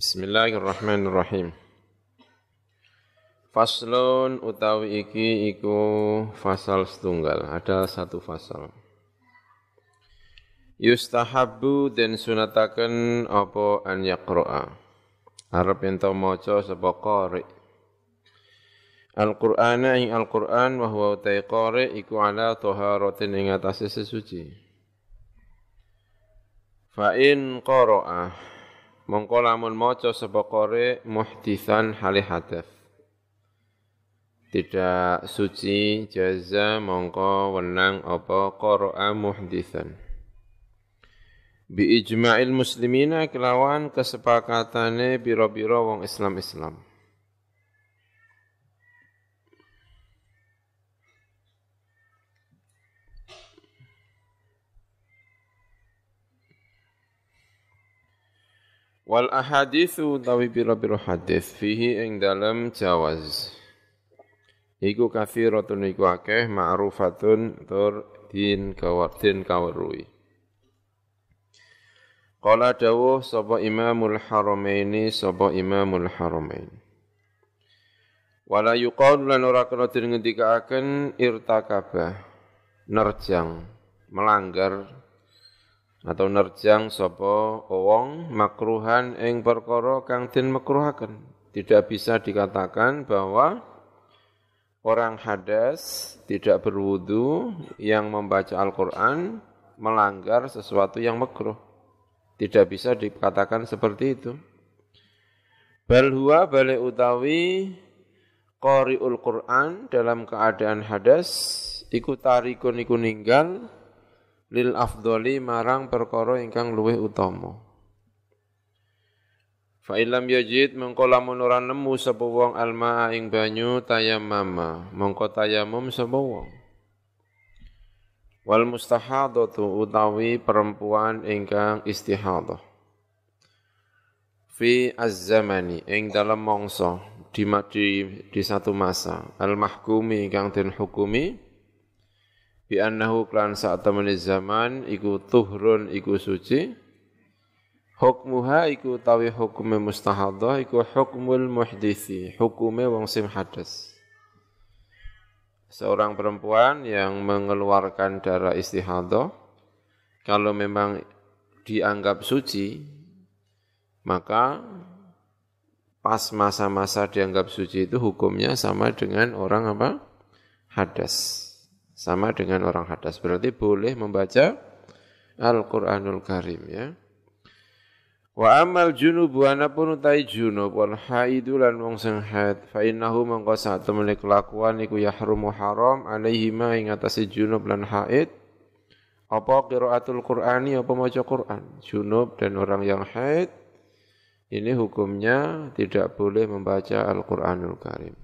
Bismillahirrahmanirrahim. Faslun utawi iki iku fasal setunggal. Ada satu fasal. Yustahabbu dan sunataken apa an yaqra'a. Arab ento maca sapa qari. Al-Qur'ana ing Al-Qur'an wa huwa utai qari iku ala taharatin ing atase sesuci. Fa in mongko lamun maca sapa qari muhditsan hali hadath tidak suci jaza mongko wenang apa qara'a muhditsan bi ijma'il muslimina kelawan kesepakatane biro-biro wong Islam-Islam Wal ahadithu tawi biro-biro hadis fihi ing dalam jawaz. Iku kathiratun iku akeh ma'rufatun tur din kawatin kawarui. Qala dawuh sapa Imamul Haramaini sapa Imamul Haramain. Wala yuqalu lan ora kena den ngendikaaken irtakaba nerjang melanggar atau nerjang sapa wong makruhan ing perkara kang den makruhaken. Tidak bisa dikatakan bahwa orang hadas tidak berwudu yang membaca Al-Qur'an melanggar sesuatu yang makruh. Tidak bisa dikatakan seperti itu. Bal huwa balik utawi qari'ul Qur'an dalam keadaan hadas iku tarikun iku ninggal lil afdoli marang perkara ingkang luwih utama. Fa ilam yajid mengko lamun ora nemu sapa wong almaa ing banyu tayammama, mengko tayamum sapa wong. Wal mustahadatu utawi perempuan ingkang istihadah. Fi az-zamani ing dalam mangsa di, di, di satu masa al mahkumi ingkang den hukumi bi annahu klan saat temani zaman iku tuhrun iku suci. Hukmuha iku tawi hukume mustahadah iku hukmul muhdisi hukume wong sim hadas. Seorang perempuan yang mengeluarkan darah istihadah kalau memang dianggap suci maka pas masa-masa dianggap suci itu hukumnya sama dengan orang apa? Hadas sama dengan orang hadas. Berarti boleh membaca Al-Qur'anul Karim ya. Wa amal junub wa anapun utai junub. Wal haidu lan wong sing haid. Fa innahu mangko temene kelakuan iku yahrumu haram alaihi ma ing atase junub lan haid. Apa qiraatul qur'ani apa maca Qur'an? Junub dan orang yang haid. Ini hukumnya tidak boleh membaca Al-Qur'anul Karim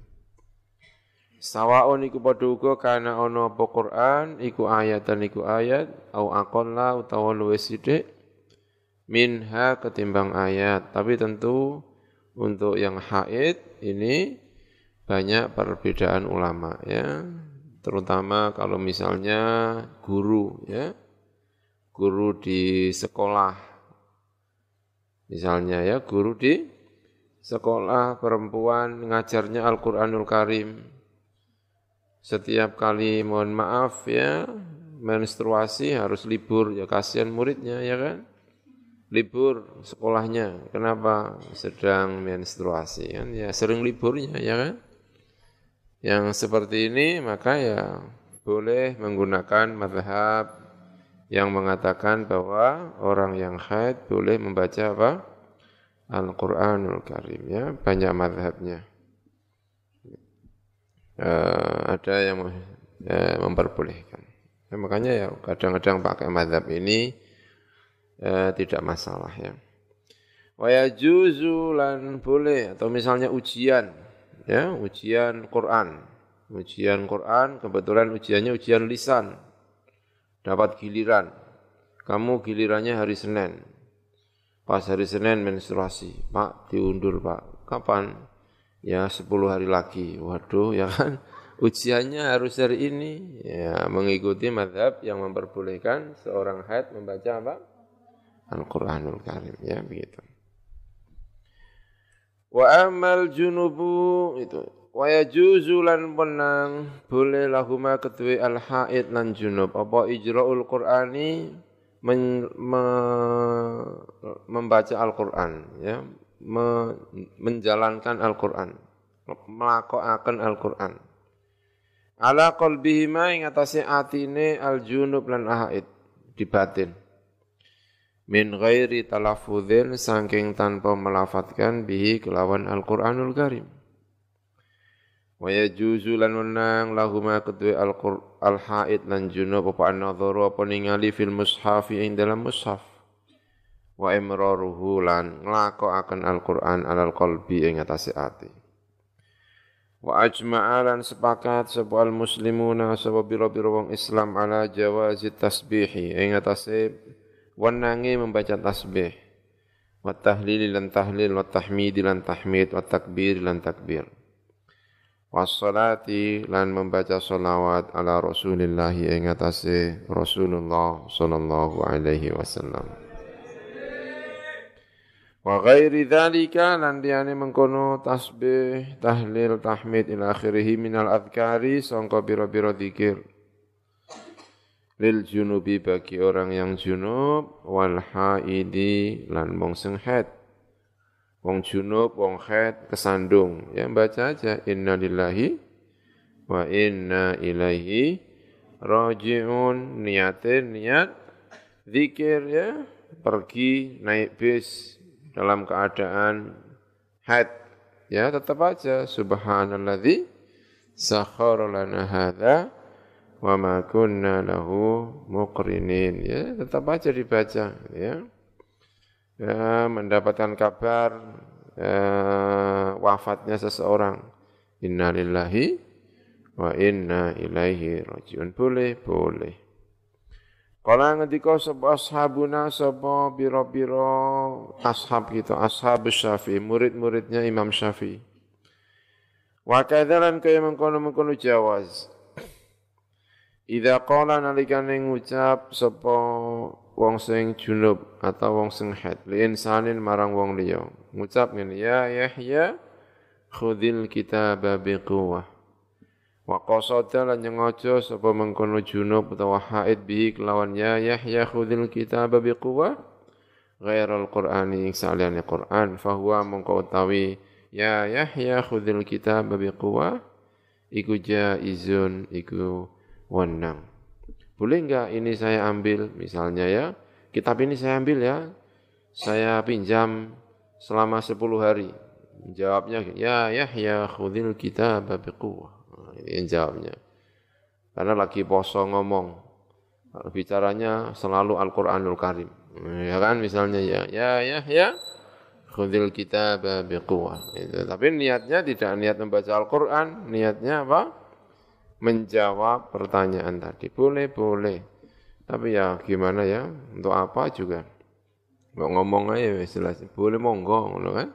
Sawaun iku padha uga kana ana apa Quran iku ayatan iku ayat au aqalla utawa luwih sithik minha ketimbang ayat. Tapi tentu untuk yang haid ini banyak perbedaan ulama ya. Terutama kalau misalnya guru ya. Guru di sekolah. Misalnya ya guru di sekolah perempuan ngajarnya Al-Qur'anul Karim setiap kali mohon maaf ya menstruasi harus libur. Ya kasihan muridnya ya kan? Libur sekolahnya. Kenapa? Sedang menstruasi kan? Ya sering liburnya ya kan? Yang seperti ini maka ya boleh menggunakan madhab yang mengatakan bahwa orang yang haid boleh membaca apa? Al-Quranul Karim ya. Banyak madhabnya uh, ada yang uh, memperbolehkan. Ya, makanya ya kadang-kadang pakai madhab ini uh, tidak masalah ya. Wa juzu lan boleh atau misalnya ujian ya, ujian Quran. Ujian Quran kebetulan ujiannya ujian lisan. Dapat giliran. Kamu gilirannya hari Senin. Pas hari Senin menstruasi, Pak diundur Pak. Kapan? Ya 10 hari lagi. Waduh, ya kan? Ujiannya harus hari ini. Ya, mengikuti madhab yang memperbolehkan seorang haid membaca apa? Al-Quranul Karim. Ya, begitu. Wa amal junubu itu wa yajuzu lan menang boleh lahuma ketui al haid lan junub apa ijraul qur'ani men, me, membaca Al-Qur'an ya menjalankan Al-Qur'an melakukan Al-Qur'an ala qalbihima ing atase atine al-junub lan haid di batin min ghairi talafudzin saking tanpa melafatkan bihi kelawan Al-Qur'anul Karim. Wa yajuzu lan menang lahuma kedua al-haid lan junub apa an-nadharu apa ningali fil mushafi ing dalam mushaf. Wa imraruhu lan nglakokaken Al-Qur'an alal qalbi ing atase ati. Wa ajma'a lan sepakat sapa al-muslimuna sapa biro-biro wong Islam ala jawazi tasbihi ing atase wanangi membaca tasbih. Wa tahlil lan tahlil wa tahmid lan tahmid wa takbir lan takbir. Wassalati lan membaca salawat ala Rasulillah ing atase Rasulullah sallallahu alaihi wasallam wa ghairi dzalika lan mengkono tasbih tahlil tahmid ila akhirih minal adhkari biro-biro dzikir. Lil junubi bagi orang yang junub wal haidi lan wong sing haid. Wong junub wong haid kesandung. Ya baca aja inna lillahi wa inna ilaihi rajiun. Niatin niat zikir ya. Pergi naik bis dalam keadaan haid ya tetap aja. Subhanalladzi sakhara lana hadza wa ma kunna lahu muqrinin. Ya tetap aja dibaca ya. Ya mendapatkan kabar ya, wafatnya seseorang. Innalillahi wa inna ilaihi rajiun. Boleh boleh Kala ngendika sapa ashabuna sapa biro-biro ashab kita ashab Syafi'i murid-muridnya Imam Syafi'i. Wa kadzalan kaya mengkono-mengkono jawaz. Idza qala nalikane ngucap sapa wong sing junub atau wong sing haid li insanin marang wong liya. Ngucap ngene ya Yahya khudil kitaba biquwah wa qasada lan nyengaja sapa mengkono junub utawa haid bi kelawan ya Yahya khudil kitaba biquwah ghairal qur'ani saliyane Qur'an fahuwa mongko utawi ya Yahya khudil kitaba biquwah iku jaizun iku wenang. Boleh enggak ini saya ambil misalnya ya, kitab ini saya ambil ya, saya pinjam selama 10 hari. Jawabnya, ya ya ya khudil kita biquwah. Nah, ini yang jawabnya. Karena lagi poso ngomong. Bicaranya selalu Al-Quranul Karim. Ya kan misalnya ya, ya ya ya khudil kita biquwah. Tapi niatnya tidak niat membaca Al-Quran, niatnya apa? menjawab pertanyaan tadi. Boleh, boleh. Tapi ya gimana ya, untuk apa juga. Mau ngomong aja jelas. Boleh monggo, kan?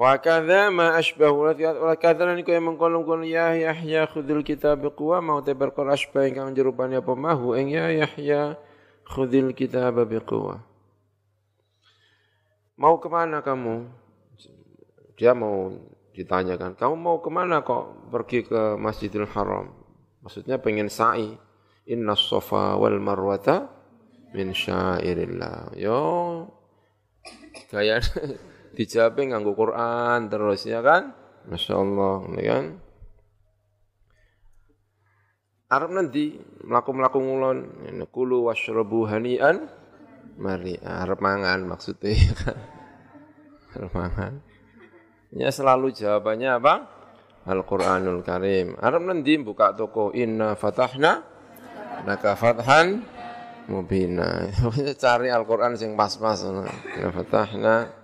Wa kadza ma asbahu wa kadza niku yang mengkolong kono ya Yahya khudil kitab biquwa mau te perkara asbah ingkang jerupane apa mahu ing ya Yahya khudil kitab biquwa. Mau ke mana kamu? Dia mau ditanyakan, kamu mau ke mana kok pergi ke Masjidil Haram? Maksudnya pengen sa'i. Inna sofa wal marwata min syairillah. Yo, gaya dijawabin nganggu Quran terus ya kan? Masya Allah, ini kan? Arab nanti melaku-melaku ngulon, kulu washrabu hanian, mari Arab mangan maksudnya kan? Arab mangan. Ya selalu jawabannya apa? Al-Qur'anul Karim. Arab nanti buka toko inna fatahna laka fathan mubina. Cari Al-Qur'an sing pas-pas. Inna fatahna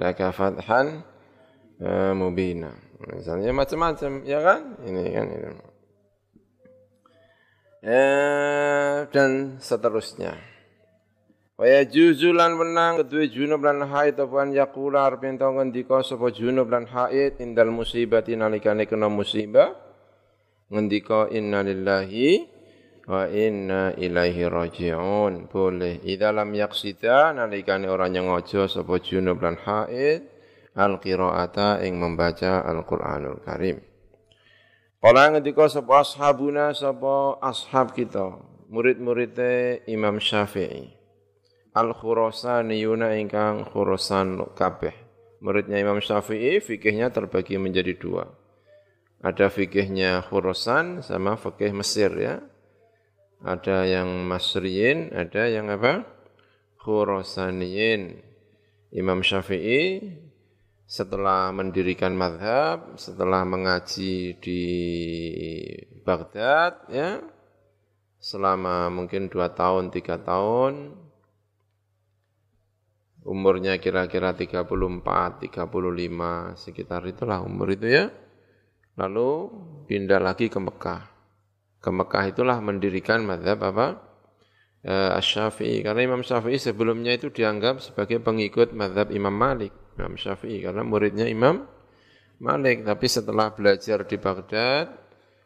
laka fathan uh, mubina. Misalnya macam-macam, ya kan? Ini kan ini. Eh, dan seterusnya. Wa yajuzu lan menang kedua junub lan haid apa an yaqula arep ento ngendika sapa junub lan haid indal musibati nalikane kena musibah ngendika inna lillahi wa inna ilaihi rajiun boleh idza lam yaqsida nalikane ora nyengaja sapa junub lan haid al-qiraata ing membaca Al-Qur'anul Karim. Kala ngendika sapa ashabuna sapa ashab kita, murid-muridé Imam Syafi'i. Al-Khurasaniyuna ingkang Khurasan kabeh. Muridnya Imam Syafi'i fikihnya terbagi menjadi dua. Ada fikihnya Khurasan sama fikih Mesir ya. Ada yang Masriyin, ada yang apa? Khurasaniyin. Imam Syafi'i setelah mendirikan madhab, setelah mengaji di Baghdad, ya, selama mungkin dua tahun, tiga tahun, umurnya kira-kira 34, 35, sekitar itulah umur itu ya. Lalu pindah lagi ke Mekah. Ke Mekah itulah mendirikan madhab apa? Uh, Asy-Syafi'i. Karena Imam Syafi'i sebelumnya itu dianggap sebagai pengikut madhab Imam Malik. Imam Syafi'i karena muridnya Imam Malik tapi setelah belajar di Baghdad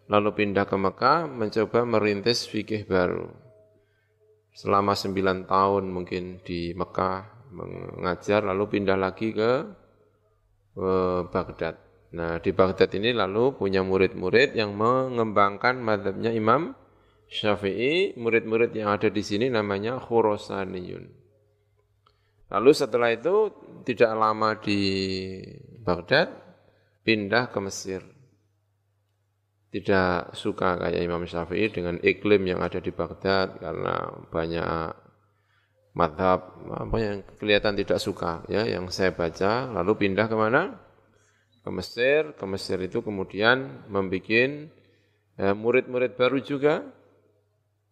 lalu pindah ke Mekah mencoba merintis fikih baru selama sembilan tahun mungkin di Mekah mengajar lalu pindah lagi ke, ke Baghdad. Nah di Baghdad ini lalu punya murid-murid yang mengembangkan madhabnya Imam Syafi'i, murid-murid yang ada di sini namanya Khurasaniyun. Lalu setelah itu tidak lama di Baghdad, pindah ke Mesir. Tidak suka kayak Imam Syafi'i dengan iklim yang ada di Baghdad karena banyak madhab apa yang kelihatan tidak suka ya yang saya baca lalu pindah ke mana ke Mesir ke Mesir itu kemudian membuat ya, murid-murid baru juga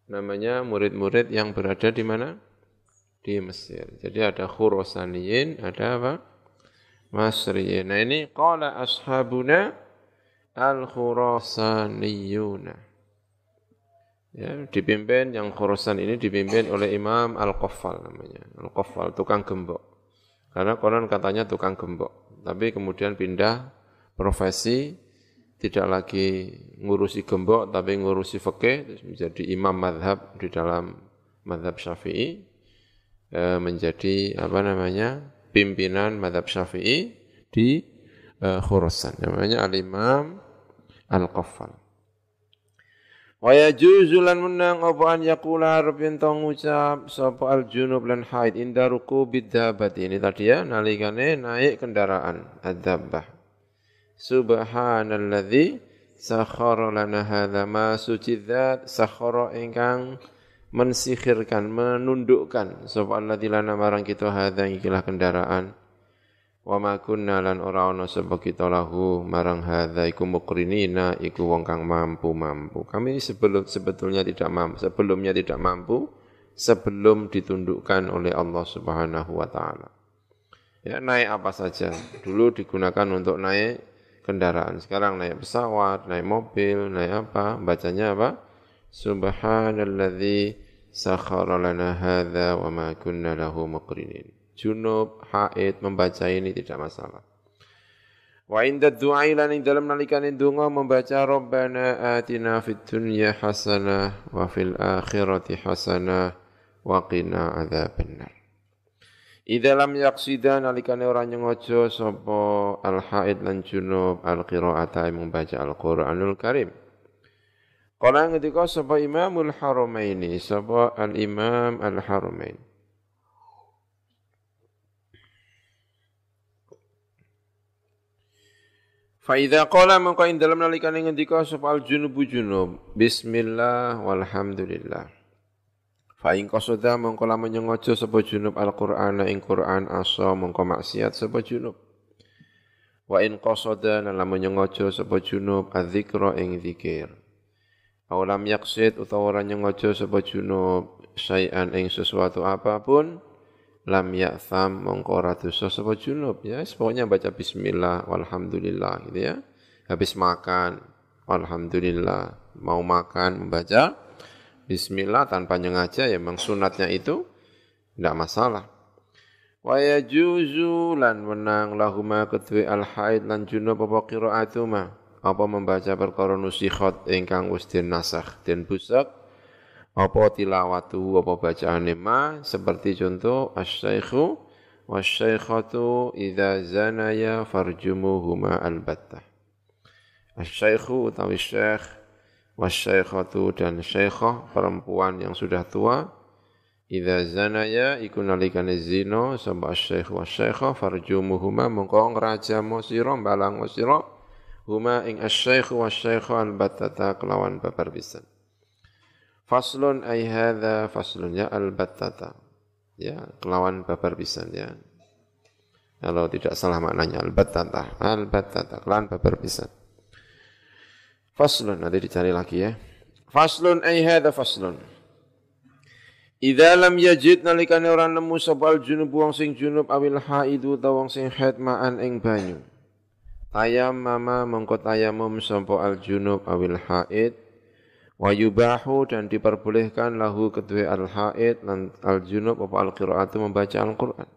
namanya murid-murid yang berada di mana di Mesir. Jadi ada Khurasaniyin, ada apa? Masriyin. Nah ini qala ashabuna al-Khurasaniyuna. Ya, dipimpin yang Khurasan ini dipimpin oleh Imam Al-Qaffal namanya. Al-Qaffal tukang gembok. Karena konon katanya tukang gembok, tapi kemudian pindah profesi tidak lagi ngurusi gembok tapi ngurusi fikih menjadi imam madhab di dalam madhab syafi'i Eh, menjadi apa namanya pimpinan madhab syafi'i di uh, Khurasan. Namanya Al-Imam Al-Qaffal. Wa yajuzu lan menang apa an yaqula harap yen ngucap sapa al-junub lan haid inda rukubi dabati ini tadi ya nalikane naik kendaraan ad-dabbah. Subhanalladzi sakhara lana hadza ma suci dzat sakhara ingkang mensihirkan, menundukkan. Sapa alladzina marang kita hadza ikilah kendaraan wa ma kunna lan ora ana sapa kita lahu marang hadza iku mukrinina iku wong kang mampu-mampu. Kami sebelum sebetulnya tidak mampu, sebelumnya tidak mampu sebelum ditundukkan oleh Allah Subhanahu wa taala. Ya naik apa saja. Dulu digunakan untuk naik kendaraan. Sekarang naik pesawat, naik mobil, naik apa? Bacanya apa? Subhanalladzi sakhara lana hadza wa ma kunna lahu muqrinin. Junub, haid membaca ini tidak masalah. Wa inda du'a lan dalam nalikane donga membaca Rabbana atina fid dunya hasanah wa fil akhirati hasanah wa qina adzabannar. Idza lam yaqsida nalikane ora nyengojo sapa al haid lan junub al qiraata membaca Al Qur'anul Karim. Kala ngendika sapa Imamul Haramaini, sapa Al-Imam Al-Haramain. Fa idza qala mangko ing dalem nalikane ngendika sapa al-junubu junub, bismillah walhamdulillah. Fa ing qasada mangko lamun nyengaja sapa junub Al-Qur'an ing Qur'an asa mangko maksiat sapa junub. Wa in qasada lamun nyengaja sapa junub adzikra ing zikir. Aulam yaksid utawa ora nyengaja sapa junub syai'an ing sesuatu apa pun lam ya'tham mongko ora dosa sapa junub. Ya pokoknya baca bismillah walhamdulillah gitu ya. Habis makan alhamdulillah mau makan membaca bismillah tanpa nyengaja ya memang sunatnya itu tidak masalah. Wa yajuzu lan menang lahuma kedue al haid lan junub apa qiraatuma? Apa membaca perkara nusikhat ingkang wis nasakh den busak apa tilawatu apa bacaane ma? Seperti contoh asy-syaikhu wasyaikhatu idza zanaya farjumuhuma albattah. Asyaikhu utawi syekh wasyaikhatu dan syaikhah perempuan yang sudah tua idza zanaya iku nalikane zina sapa asyaikh wasyaikhah farjumuhuma mongko ngrajamo sira balang sira huma ing asyaikh wasyaikha albattata kelawan babar pisan faslun ay hadza faslun ya albattata. Ya kelawan babar pisan ya. Kalau tidak salah maknanya al-battata. Al-battata kelawan babar pisan. Faslun nanti dicari lagi ya. Faslun ay hadza faslun. Idza lam yajid nalikane ora nemu sapa junub wong sing junub awil haidu ta wong sing haid ma'an ing banyu. Tayam mama mengko tayamum sapa al junub awil haid wa yubahu dan diperbolehkan lahu kedua al-haid lan al-junub apa al-qiraatu membaca Al-Qur'an.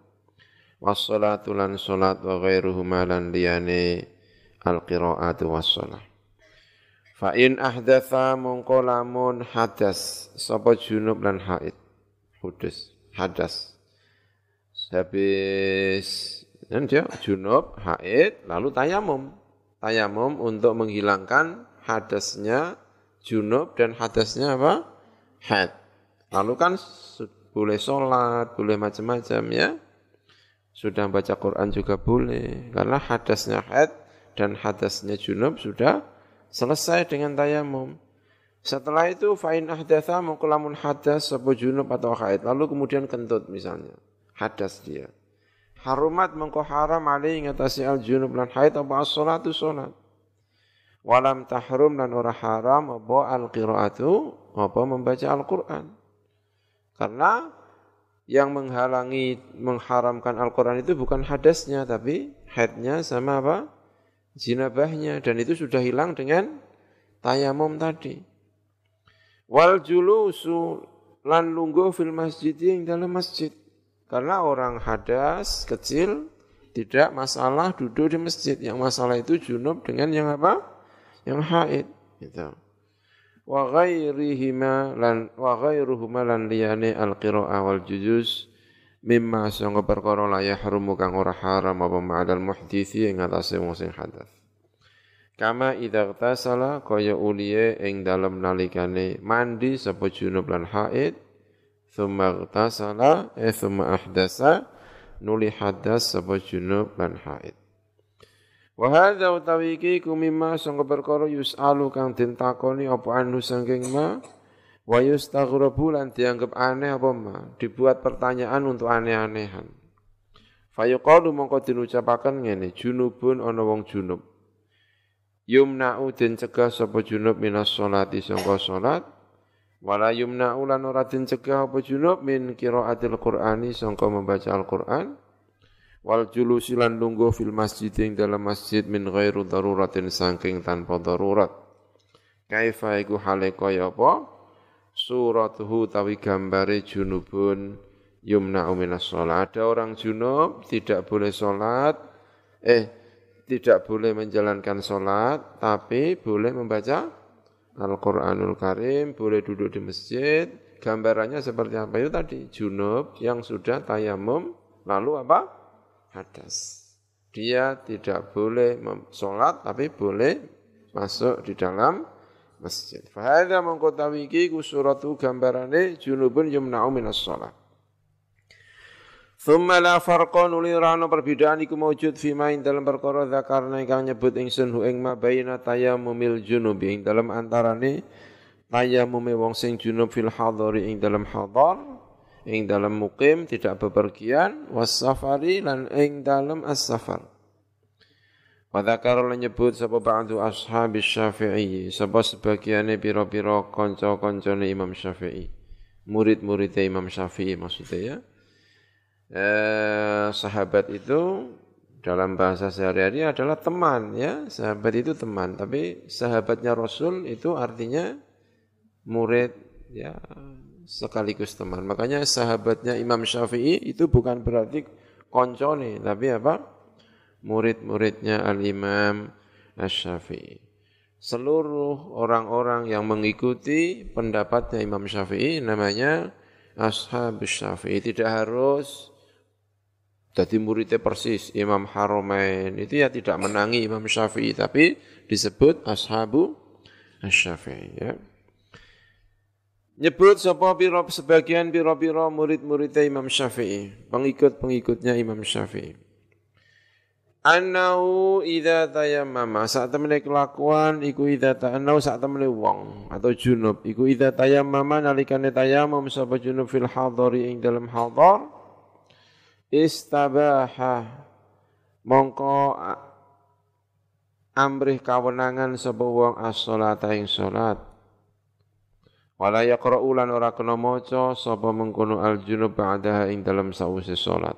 Wassalatu lan salat wa ghairuhuma lan liyane al-qiraatu wassalah. Fa in ahdatha mongko lamun hadas sapa junub lan haid. Hudus, hadas. Habis dan dia junub, haid, lalu tayamum. Tayamum untuk menghilangkan hadasnya junub dan hadasnya apa? Had. Lalu kan boleh sholat, boleh macam-macam ya. Sudah baca Quran juga boleh. Karena hadasnya had dan hadasnya junub sudah selesai dengan tayamum. Setelah itu fa'in ahdatha hadas sebuah junub atau haid. Lalu kemudian kentut misalnya. Hadas dia. Harumat mengko haram alih ingatasi al junub lan haid apa as-salatu salat walam tahrum dan ora haram apa al-qiraatu apa membaca Al-Qur'an. Karena yang menghalangi mengharamkan Al-Qur'an itu bukan hadasnya tapi haidnya sama apa? jinabahnya dan itu sudah hilang dengan tayamum tadi. Wal julusu lan lungguh fil masjid yang dalam masjid. Karena orang hadas kecil tidak masalah duduk di masjid. Yang masalah itu junub dengan yang apa? Yang haid gitu. Wa ghairihima lan wa ghairuhuma lan liyane al qiraah wal juzuz mimma sanga perkara la yahrumu kang ora haram apa ma'al muhditsi ing atase wong sing hadas. Kama idza tasala kaya uliye ing dalem nalikane mandi sapa junub lan haid thumma tasala eh thumma ahdasa nuli hadas sapa junub lan haid Wa hadza utawi iki kumima sangka perkara yusalu kang den takoni apa anu saking ma wa yustaghrabu lan dianggap aneh apa ma dibuat pertanyaan untuk aneh-anehan. Fayuqalu mongko dinucapaken ngene junubun ana wong junub. Yumna'u den cegah sapa junub minas sholati sangka salat wala yumna'u lan ora den cegah apa junub min qiraatil qur'ani sangka membaca Al-Qur'an wal julusi lan lungguh fil masjid ing dalam masjid min ghairu daruratin saking tanpa darurat. Kaifa iku hale kaya apa? Suratuhu tawi gambare junubun yumna minas sholat. Ada orang junub tidak boleh sholat eh tidak boleh menjalankan sholat tapi boleh membaca Al-Quranul Karim boleh duduk di masjid. Gambarannya seperti apa? Itu tadi junub yang sudah tayamum. Lalu apa hadas. Dia tidak boleh sholat tapi boleh masuk di dalam masjid. Fahadha mengkotawi iki suratu gambarane junubun yumna'u minas sholat. Thumma la farqa nuli rano perbedaan iku maujud fima ing dalam perkara zakarna ingkang nyebut ingsun hu ing ma baina tayammumil junub ing dalam antarane tayamume wong sing junub fil hadari ing dalam hadar ing dalam mukim tidak bepergian wasafari lan ing dalam as-safar. Wa dzakara lan nyebut sapa ba'du ashabi syafi'i sapa sebagiane pira-pira kanca-kancane Imam Syafi'i murid-murid Imam Syafi'i maksudnya ya. Eh, sahabat itu dalam bahasa sehari-hari adalah teman ya. Sahabat itu teman tapi sahabatnya Rasul itu artinya murid ya sekaligus teman. Makanya sahabatnya Imam Syafi'i itu bukan berarti koncone, tapi apa? Murid-muridnya Al-Imam Syafi'i. Seluruh orang-orang yang mengikuti pendapatnya Imam Syafi'i namanya Ashab Syafi'i. Tidak harus jadi muridnya persis Imam Haramain itu ya tidak menangi Imam Syafi'i tapi disebut ashabu Syafi'i ya. Nyebut sapa pira sebagian pira-pira murid-muridnya Imam Syafi'i, pengikut-pengikutnya Imam Syafi'i. Anau idza tayammama. Saat temene kelakuan iku idza ta'anau saat temene wong atau junub. Iku idza tayammama nalikane tayammum sapa junub fil hadari ing dalam hadar istabaha. Mongko amrih kawenangan sapa wong as-salata ing salat wala yaqra'u lan ora kena maca sapa mengkono al-junub ba'daha ing dalam sause salat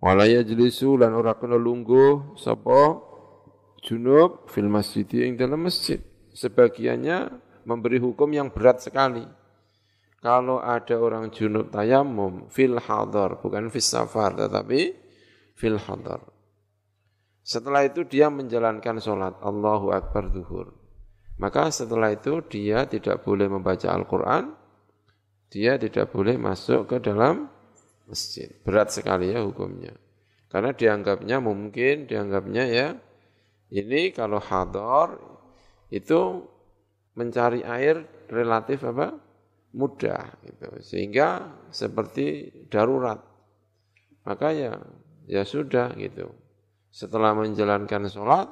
wala yajlisu lan ora kena lungguh sapa junub fil masjid ing dalam masjid sebagiannya memberi hukum yang berat sekali kalau ada orang junub tayamum fil hadar, bukan fil safar, tetapi fil hadar. Setelah itu dia menjalankan sholat Allahu Akbar zuhur. Maka setelah itu dia tidak boleh membaca Al-Quran, dia tidak boleh masuk ke dalam masjid. Berat sekali ya hukumnya. Karena dianggapnya mungkin, dianggapnya ya, ini kalau hadar itu mencari air relatif apa? mudah gitu. Sehingga seperti darurat. Maka ya ya sudah gitu. Setelah menjalankan sholat,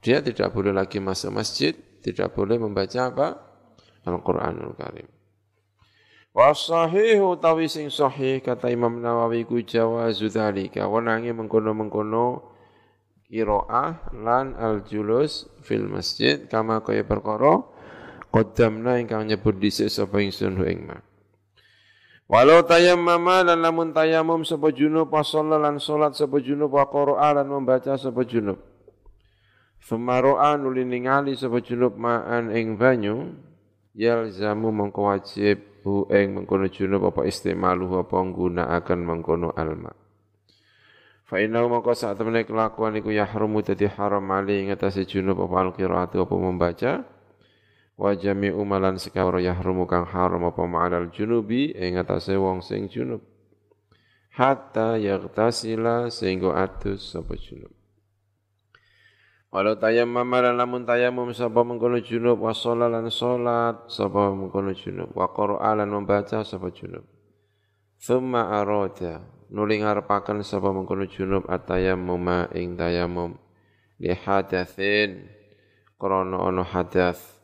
dia tidak boleh lagi masuk masjid, tidak boleh membaca apa? Al-Quranul Karim. Wasahihu tawi sing sahih kata Imam Nawawi ku jawazu dzalika wenange mengkono-mengkono qiraah lan al-julus fil masjid kama kaya perkara qaddamna ingkang nyebut dhisik sapa ingsun ing ma Walau tayammama lan lamun tayamum sapa junub wa lan salat sapa junub wa qara'a lan membaca sapa junub. Femaro'a nuli ningali sapa junub ma'an ing banyu yalzamu mengko wajib hu ing mengkono junub apa istimalu apa nggunakaken mengkono alma. Fa inna maka saat temene kelakuan iku yahrumu dadi haram ali ing atase junub apa al-qiraatu apa membaca wa jami'u malan sekawara yahrumu kang haram apa ma'al junubi ing atase wong sing junub hatta yaghtasila sehingga adus sapa junub Walau tayammam lan lamun tayammum sapa mengkono junub wa lan salat sapa junub wa qara'a lan membaca sapa junub. Thumma arada nuli ngarepaken sapa mengkono junub atayammuma ing tayammum. Li hadatsin krana ana hadath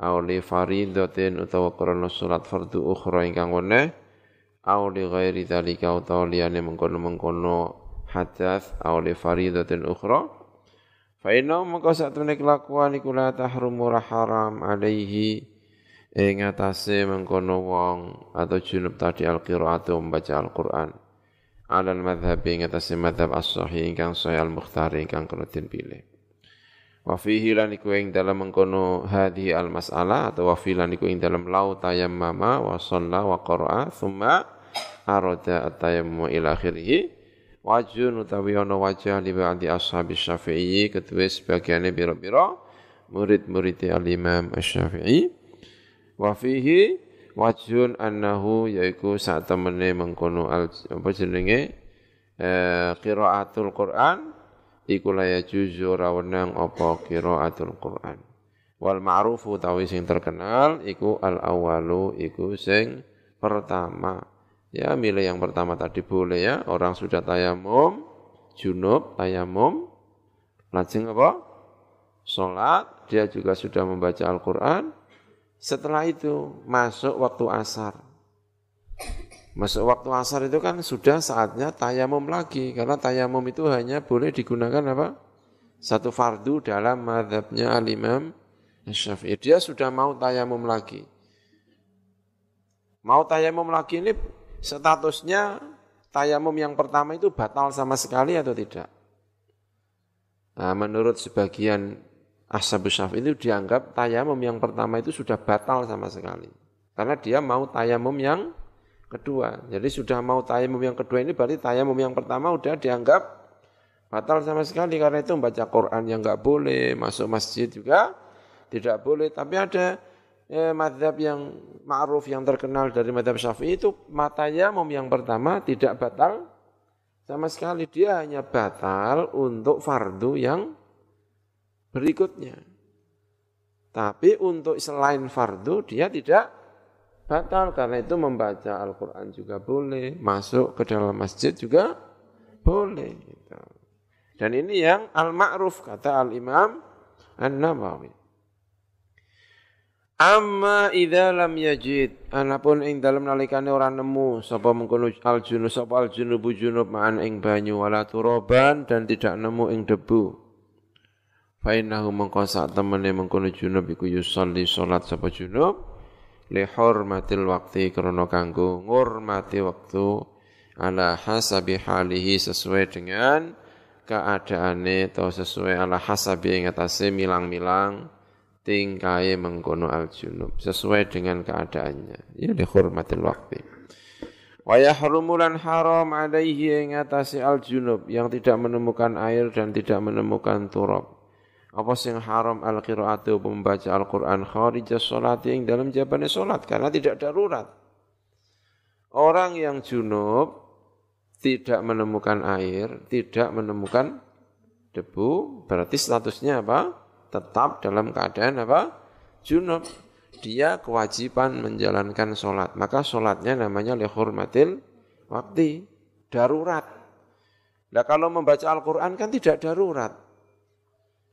au li faridatin utawa krana salat fardu ukhra ingkang weneh au li ghairi dzalika utawa liyane mengkono-mengkono hadas au li faridatin ukhra fa inna sak temene kelakuan iku la tahrumu haram alaihi. Ing atase mengkono wong atau junub tadi al-qiraatu membaca Al-Qur'an. Alal madhhab ing atase madhab as-sahih ingkang sahih al-mukhtar ingkang kena pilih. Wa fihi lan iku ing dalam mengkono hadhi al mas'alah atau wa fi lan iku ing dalam lau tayammama wa shalla wa qara'a thumma arada at-tayammum ila akhirih wajun utawi ana wajah li ba'di ashabi syafi'i kedua sebagiannya biro-biro murid-murid al-imam asy-syafi'i wa fihi wajun annahu yaiku saat temene mengkono al apa jenenge eh, qiraatul Qur'an iku la yajuzu ora wenang apa qiraatul Quran. Wal ma'rufu tawi sing terkenal iku al awalu iku sing pertama. Ya milih yang pertama tadi boleh ya, orang sudah tayamum, junub, tayamum, lajeng apa? Salat, dia juga sudah membaca Al-Qur'an. Setelah itu masuk waktu asar. Masuk waktu asar itu kan sudah saatnya tayamum lagi karena tayamum itu hanya boleh digunakan apa? Satu fardu dalam madhabnya al-imam Syafi'i. Dia sudah mau tayamum lagi. Mau tayamum lagi ini statusnya tayamum yang pertama itu batal sama sekali atau tidak? Nah, menurut sebagian ashab Syafi'i itu dianggap tayamum yang pertama itu sudah batal sama sekali. Karena dia mau tayamum yang kedua. Jadi sudah mau tayamum yang kedua ini berarti tayamum yang pertama udah dianggap batal sama sekali karena itu membaca Quran yang enggak boleh, masuk masjid juga tidak boleh. Tapi ada eh, madhab yang ma'ruf yang terkenal dari madhab syafi'i itu matayamum yang pertama tidak batal Sama sekali dia hanya batal untuk fardu yang berikutnya. Tapi untuk selain fardu dia tidak batal karena itu membaca Al-Quran juga boleh, masuk ke dalam masjid juga boleh. Gitu. Dan ini yang al-ma'ruf kata al-imam An-Nawawi. Amma idza lam yajid anapun ing dalem nalikane ora nemu sapa mengkono al junub sapa al junubu junub ma'an ing banyu wala turoban dan tidak nemu ing debu. Fa innahu mengko sak temene mengkono junub iku yusolli salat sapa junub li hurmatil waqti krana kanggo ngurmati waktu ala hasabi halihi sesuai dengan keadaane atau sesuai ala hasabi ing atase milang-milang tingkai mengkono al junub sesuai dengan keadaannya. Ya dihormatil waktu wa yahrumulan haram alaihi ing atase al junub yang tidak menemukan air dan tidak menemukan turab. Apa sing haram al qiraatu membaca Al-Qur'an kharija salat yang dalam jabane salat karena tidak darurat. Orang yang junub tidak menemukan air tidak menemukan debu berarti statusnya apa tetap dalam keadaan apa? Junub. Dia kewajiban menjalankan sholat. Maka sholatnya namanya lihurmatil waktu. Darurat. Nah kalau membaca Al-Quran kan tidak darurat.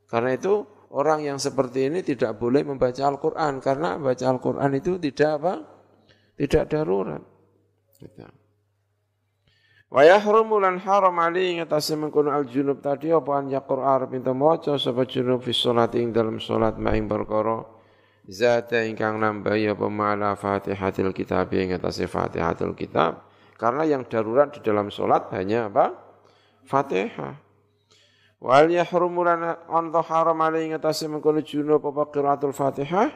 Karena itu orang yang seperti ini tidak boleh membaca Al-Quran. Karena membaca Al-Quran itu tidak apa? Tidak darurat. Gitu. Wa yahrumu lan haram ali ing atase mengkono al junub tadi apa an yaqur arab pintu maca sapa junub fi salat ing dalam salat maing perkara. Zata ingkang nambahi apa ma'ala fatihatil kitab ing atase fatihatul kitab. Karena yang darurat di dalam salat hanya apa? Fatihah. Wal yahrumu lan anta haram ali ing atase mengkono junub apa qiraatul Fatihah?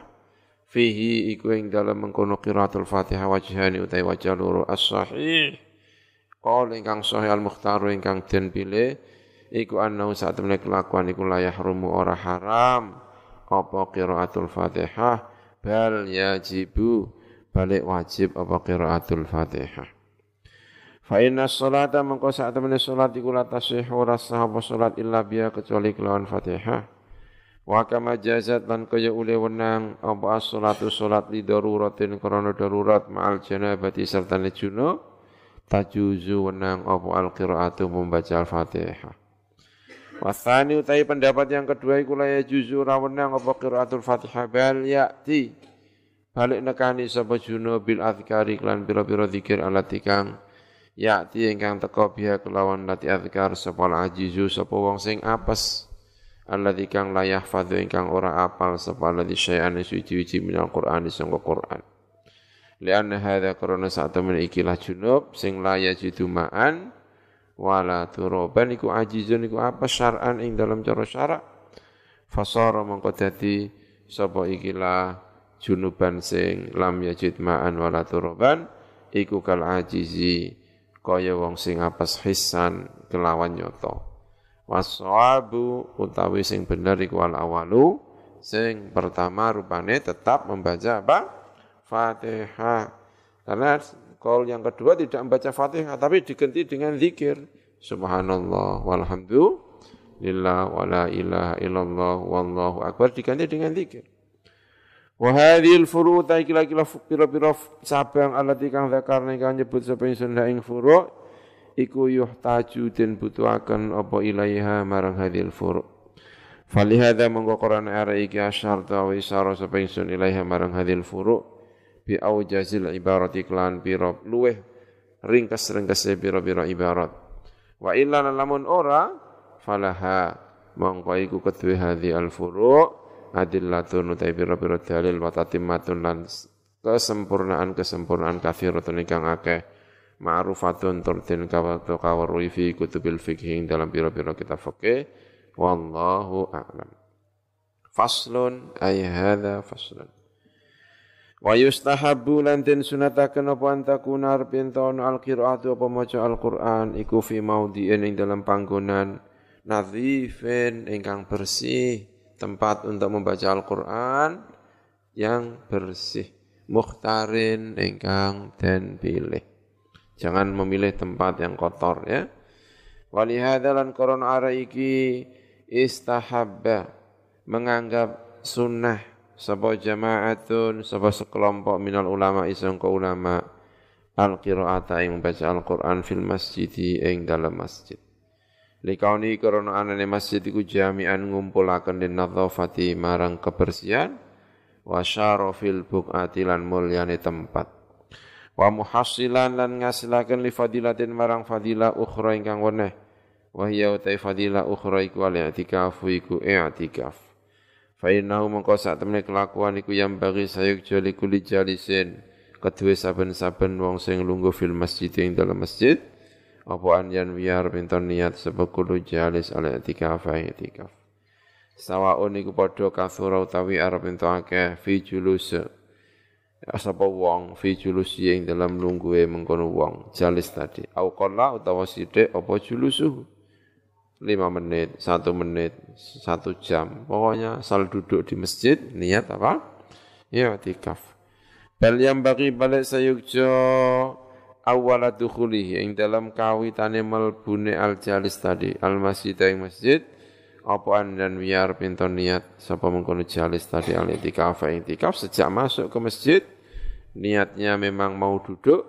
Fihi iku ing dalam mengkono qiraatul Fatihah wajhani utai wajah loro as-sahih Qol ingkang sahih al-mukhtaru ingkang den pilih iku annau saat temene kelakuan iku layah rumu ora haram. Apa qiraatul Fatihah? Bal yajibu balik wajib apa qiraatul Fatihah? Fa inna sholata mengko saat temene salat iku la tasih ora sah apa salat illa biya kecuali kelawan Fatihah. Wa kama jazat lan kaya ule wenang apa as-salatu salat li daruratin krana darurat ma'al janabati serta junub tajuzu wenang apa al-qiraatu membaca al-Fatihah. Wasani utai pendapat yang kedua iku la juzu ra wenang apa qiraatul Fatihah bal ya'ti balik nekani sapa juno bil azkari klan pira-pira zikir alati kang ya'ti ingkang teka biha kelawan lati azkar sapa ajizu sapa wong sing apes alladzi kang la yahfadzu ingkang ora apal sapa alladzi syai'an suci-suci minal Qur'an sangka Qur'an. Lianna hadha karena saat temen ikilah junub sing la yajidu ma'an wala turoban iku ajizun iku apa syar'an ing dalam cara syarak? Fasara mongko dadi sapa ikilah junuban sing lam yajid ma'an wala turoban iku kal ajizi kaya wong sing apes hisan kelawan nyoto wasawabu utawi sing bener iku al awalu sing pertama rupane tetap membaca apa Fatihah. Karena kalau yang kedua tidak membaca Fatihah tapi diganti dengan zikir. Subhanallah walhamdulillah wala ilaha illallah wallahu akbar diganti dengan zikir. Wa hadhil furu' ta kila-kila pira-pira cabang alati kang zakarna kang nyebut sapa ingsun ing furu' iku yuhtaju den butuhaken apa ilaiha marang hadhil furu' Falihada mongko Quran ara iki asyarta wa isara sapa ingsun ilaiha marang hadhil furu' bi aujazil ibarati klan biro luweh ringkas-ringkase biro-biro ibarat. Wa illa lamun ora falaha mongko iku kedue hadhi al furu adillatun utai biro-biro dalil wa tatimmatun lan kesempurnaan kesempurnaan kathiratun ingkang akeh. Ma'rufatun turtin kawatu kawarui fi kutubil fikih dalam biro-biro kita fikih wallahu a'lam. Faslun ay hadha faslun Wa yustahabbu lan den sunataken apa antakuna ento al-qiraatu apa maca Al-Qur'an iku fi maudhi'in ing dalam panggonan. Nadhifin ingkang bersih tempat untuk membaca Al-Qur'an yang bersih. Mukhtarin ingkang den pilih. Jangan memilih tempat yang kotor ya. Walihada lan koron ara iki istahabba menganggap sunnah sapa jama'atun sapa sekelompok minal ulama isangka ulama al qiraata ing baca Al-Qur'an fil masjid ing dalam masjid. Likauni karena anane masjid iku jami'an ngumpulaken den nadzafati marang kebersihan wa syarafil buqati lan mulyane tempat. Wa muhassilan lan ngasilaken li fadilatin marang fadilah ukhra ingkang weneh wa hiya utai fadilah ukhra iku al i'tikaf iku i'tikaf fa innahu mongko sak temne kelakuan iku yang bagi sayuk jali kuli jalisin kedua saben-saben wong sing lungguh fil masjid ing dalam masjid apa anjan biar pinton niat sebab kudu jalis al i'tikaf i'tikaf. Sawaun iku padha kathura utawi arep ento akeh fi julus. Sapa wong fi julus ing dalam lungguhe mengkono wong jalis tadi. Au qalla utawa sithik apa julusuh lima menit, satu menit, satu jam. Pokoknya asal duduk di masjid, niat apa? Ya, tikaf. Bal yang bagi balik sayukjo awal dukhulihi yang dalam kawitane melbune al jalis tadi al masjid yang masjid apaan dan biar pintu niat sapa mengkono jalis tadi al itikaf itikaf sejak masuk ke masjid niatnya memang mau duduk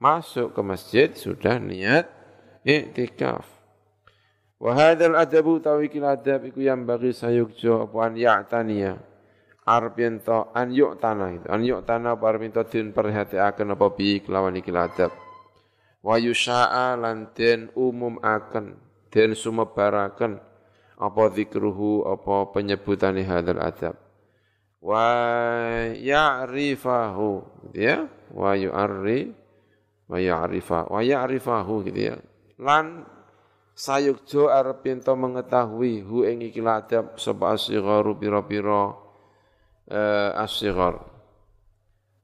masuk ke masjid sudah niat itikaf Wa hadzal adabu tawikil adab iku yang bagi sayukjo apa an ya'taniya. Arep yen to an yu'tana itu. An yu'tana apa arep ento din perhatiaken apa bi kelawan iki adab. Wa yusha'a lan den umum akan den sumebaraken apa zikruhu apa penyebutane hadzal adab. Wa ya'rifahu gitu ya. Wa yu'arri wa ya'rifa wa ya'rifahu gitu ya. Lan sayukjo arep ento mengetahui hu ing iki ladab sapa asigharu pira-pira eh,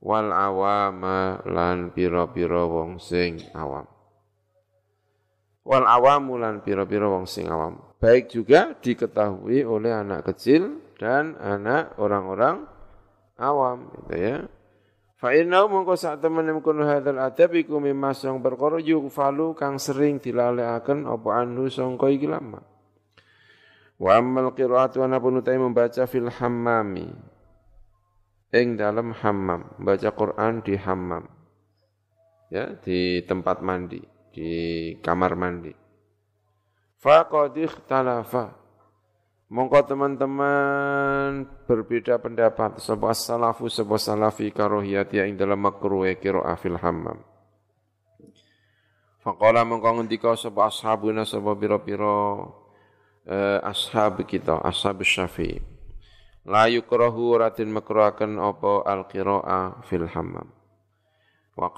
wal awama lan pira-pira wong sing awam. Wal awamu lan pira-pira wong sing awam. Baik juga diketahui oleh anak kecil dan anak orang-orang awam gitu ya Fa inna mongko sak temene mengkono hadzal adab iku mimasang perkara yufalu kang sering dilalekaken apa anu sangka iki lama. Wa ammal qiraatu utai membaca fil hammami. Ing dalam hammam, baca Quran di hammam. Ya, di tempat mandi, di kamar mandi. Faqad ikhtalafa Mongko teman-teman berbeda pendapat sebuah salafu sebuah salafi karohiyat yang dalam makruh qiraah fil hammam. Faqala mongko ngendika sebuah ashabuna sebuah biro-biro eh, ashab kita, ashab syafi. La yukrahu ratin makruhaken apa al-qiraah fil hammam. Wa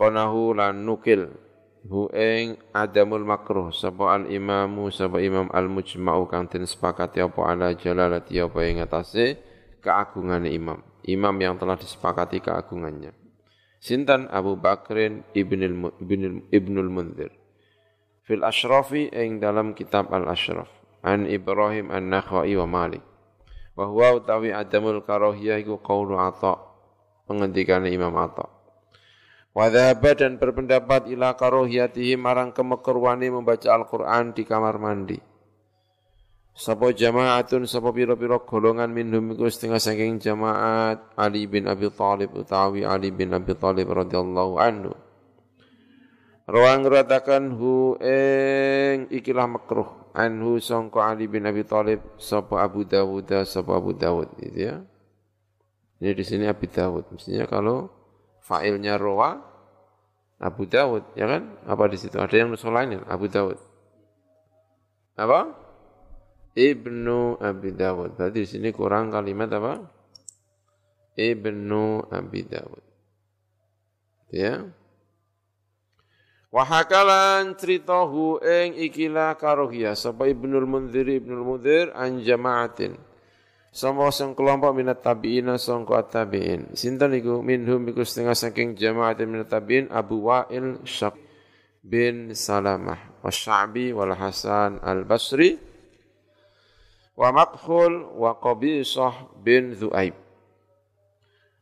lan nukil hu ing adamul makruh sapa al imamu sapa imam al mujma'u kang den sepakati apa ala jalalati apa ing atase keagungan imam. Imam yang telah disepakati keagungannya. Sintan Abu Bakrin ibnul ibnul ibnul Munzir. Fil ashrafi ing dalam kitab al ashraf. An Ibrahim an Nakhai wa Malik. Wa huwa utawi adamul karahiyah iku qaulu ata pengendikane Imam Ata Wadhaba dan berpendapat ila karohiyatihi marang kemekruani membaca Al-Quran di kamar mandi. Sapa jamaatun sapa piro-piro golongan minhum iku setengah saking jamaat Ali bin Abi Thalib utawi Ali bin Abi Thalib radhiyallahu anhu. Ruang ratakan hu eng ikilah makruh anhu sangka Ali bin Abi Thalib sapa Abu Dawud sapa Abu Dawud gitu ya. Ini di sini Abi Dawud. Mestinya kalau fa'ilnya roa Abu Dawud, ya kan? Apa di situ? Ada yang nusul lain Abu Dawud. Apa? Ibnu Abi Dawud. Berarti di sini kurang kalimat apa? Ibnu Abi Dawud. Ya. Wahakalan ceritahu ing ikilah karohiyah. Sapa Ibnul Munzir Ibnul Munzir an jama'atin sama sang kelompok minat tabi'ina sangka tabi'in. Sinten iku minhum iku setengah saking jamaah minat tabi'in Abu Wa'il Syaq bin Salamah wa Sya'bi wal Hasan al-Basri wa Maqhul wa Qabisah bin Zu'aib.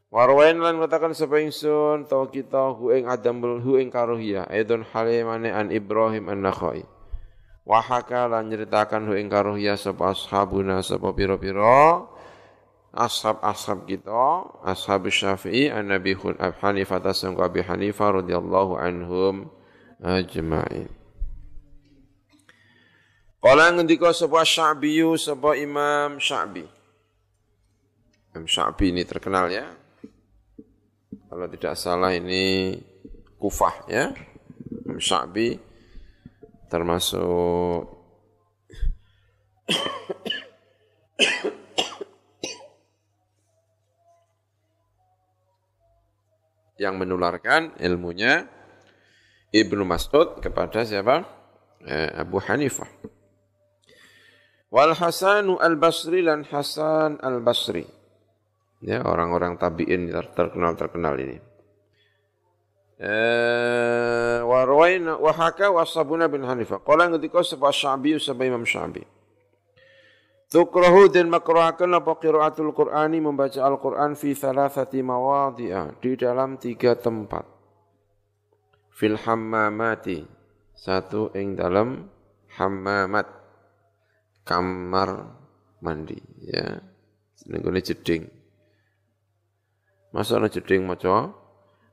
Warwain lan katakan sapa ingsun tau kita hu ing adamul hu ing karuhiyah aidon halimane an Ibrahim an-Nakhai. Wahaka lan nyeritakan hu ing karuhya sapa ashabuna sapa pira-pira ashab-ashab kita, ashab Syafi'i, an Nabi Hanifah tasangku Abi Hanifah radhiyallahu anhum ajma'in. Kala ngendika sapa Sya'bi sapa Imam Sya'bi. Imam Sya'bi ini terkenal ya. Kalau tidak salah ini Kufah ya. Imam Sya'bi termasuk yang menularkan ilmunya Ibnu Mas'ud kepada siapa? Eh, Abu Hanifah. Wal Hasanu al-Basri dan Hasan al-Basri. Ya, orang-orang tabi'in terkenal-terkenal ini. Eh, wa rawaina wa haka wa sabuna bin Hanifah. Qala ngendika sapa Sya'bi sapa Imam Sya'bi. Tukrahu dan makruhakan apa qiraatul Qur'ani membaca Al-Qur'an fi thalathati mawadhi'a di dalam tiga tempat. Fil hammamati satu ing dalam hammamat kamar mandi ya. Senengone jeding. Masa ana jeding maca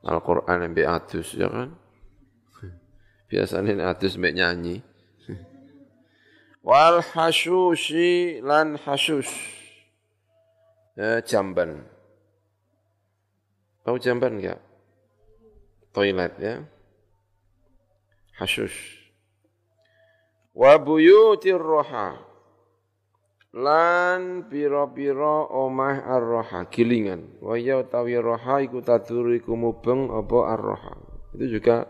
Al-Quran yang adus ya kan. Biasanya adus mbak nyanyi. Wal hasusi lan hasus. Eh, jamban. Tahu jamban enggak? Toilet ya. Hasus. Wa buyutir roha lan pira-pira omah ar-roha gilingan. Wa ya utawi roha iku taduru iku mubeng apa ar-roha. Itu juga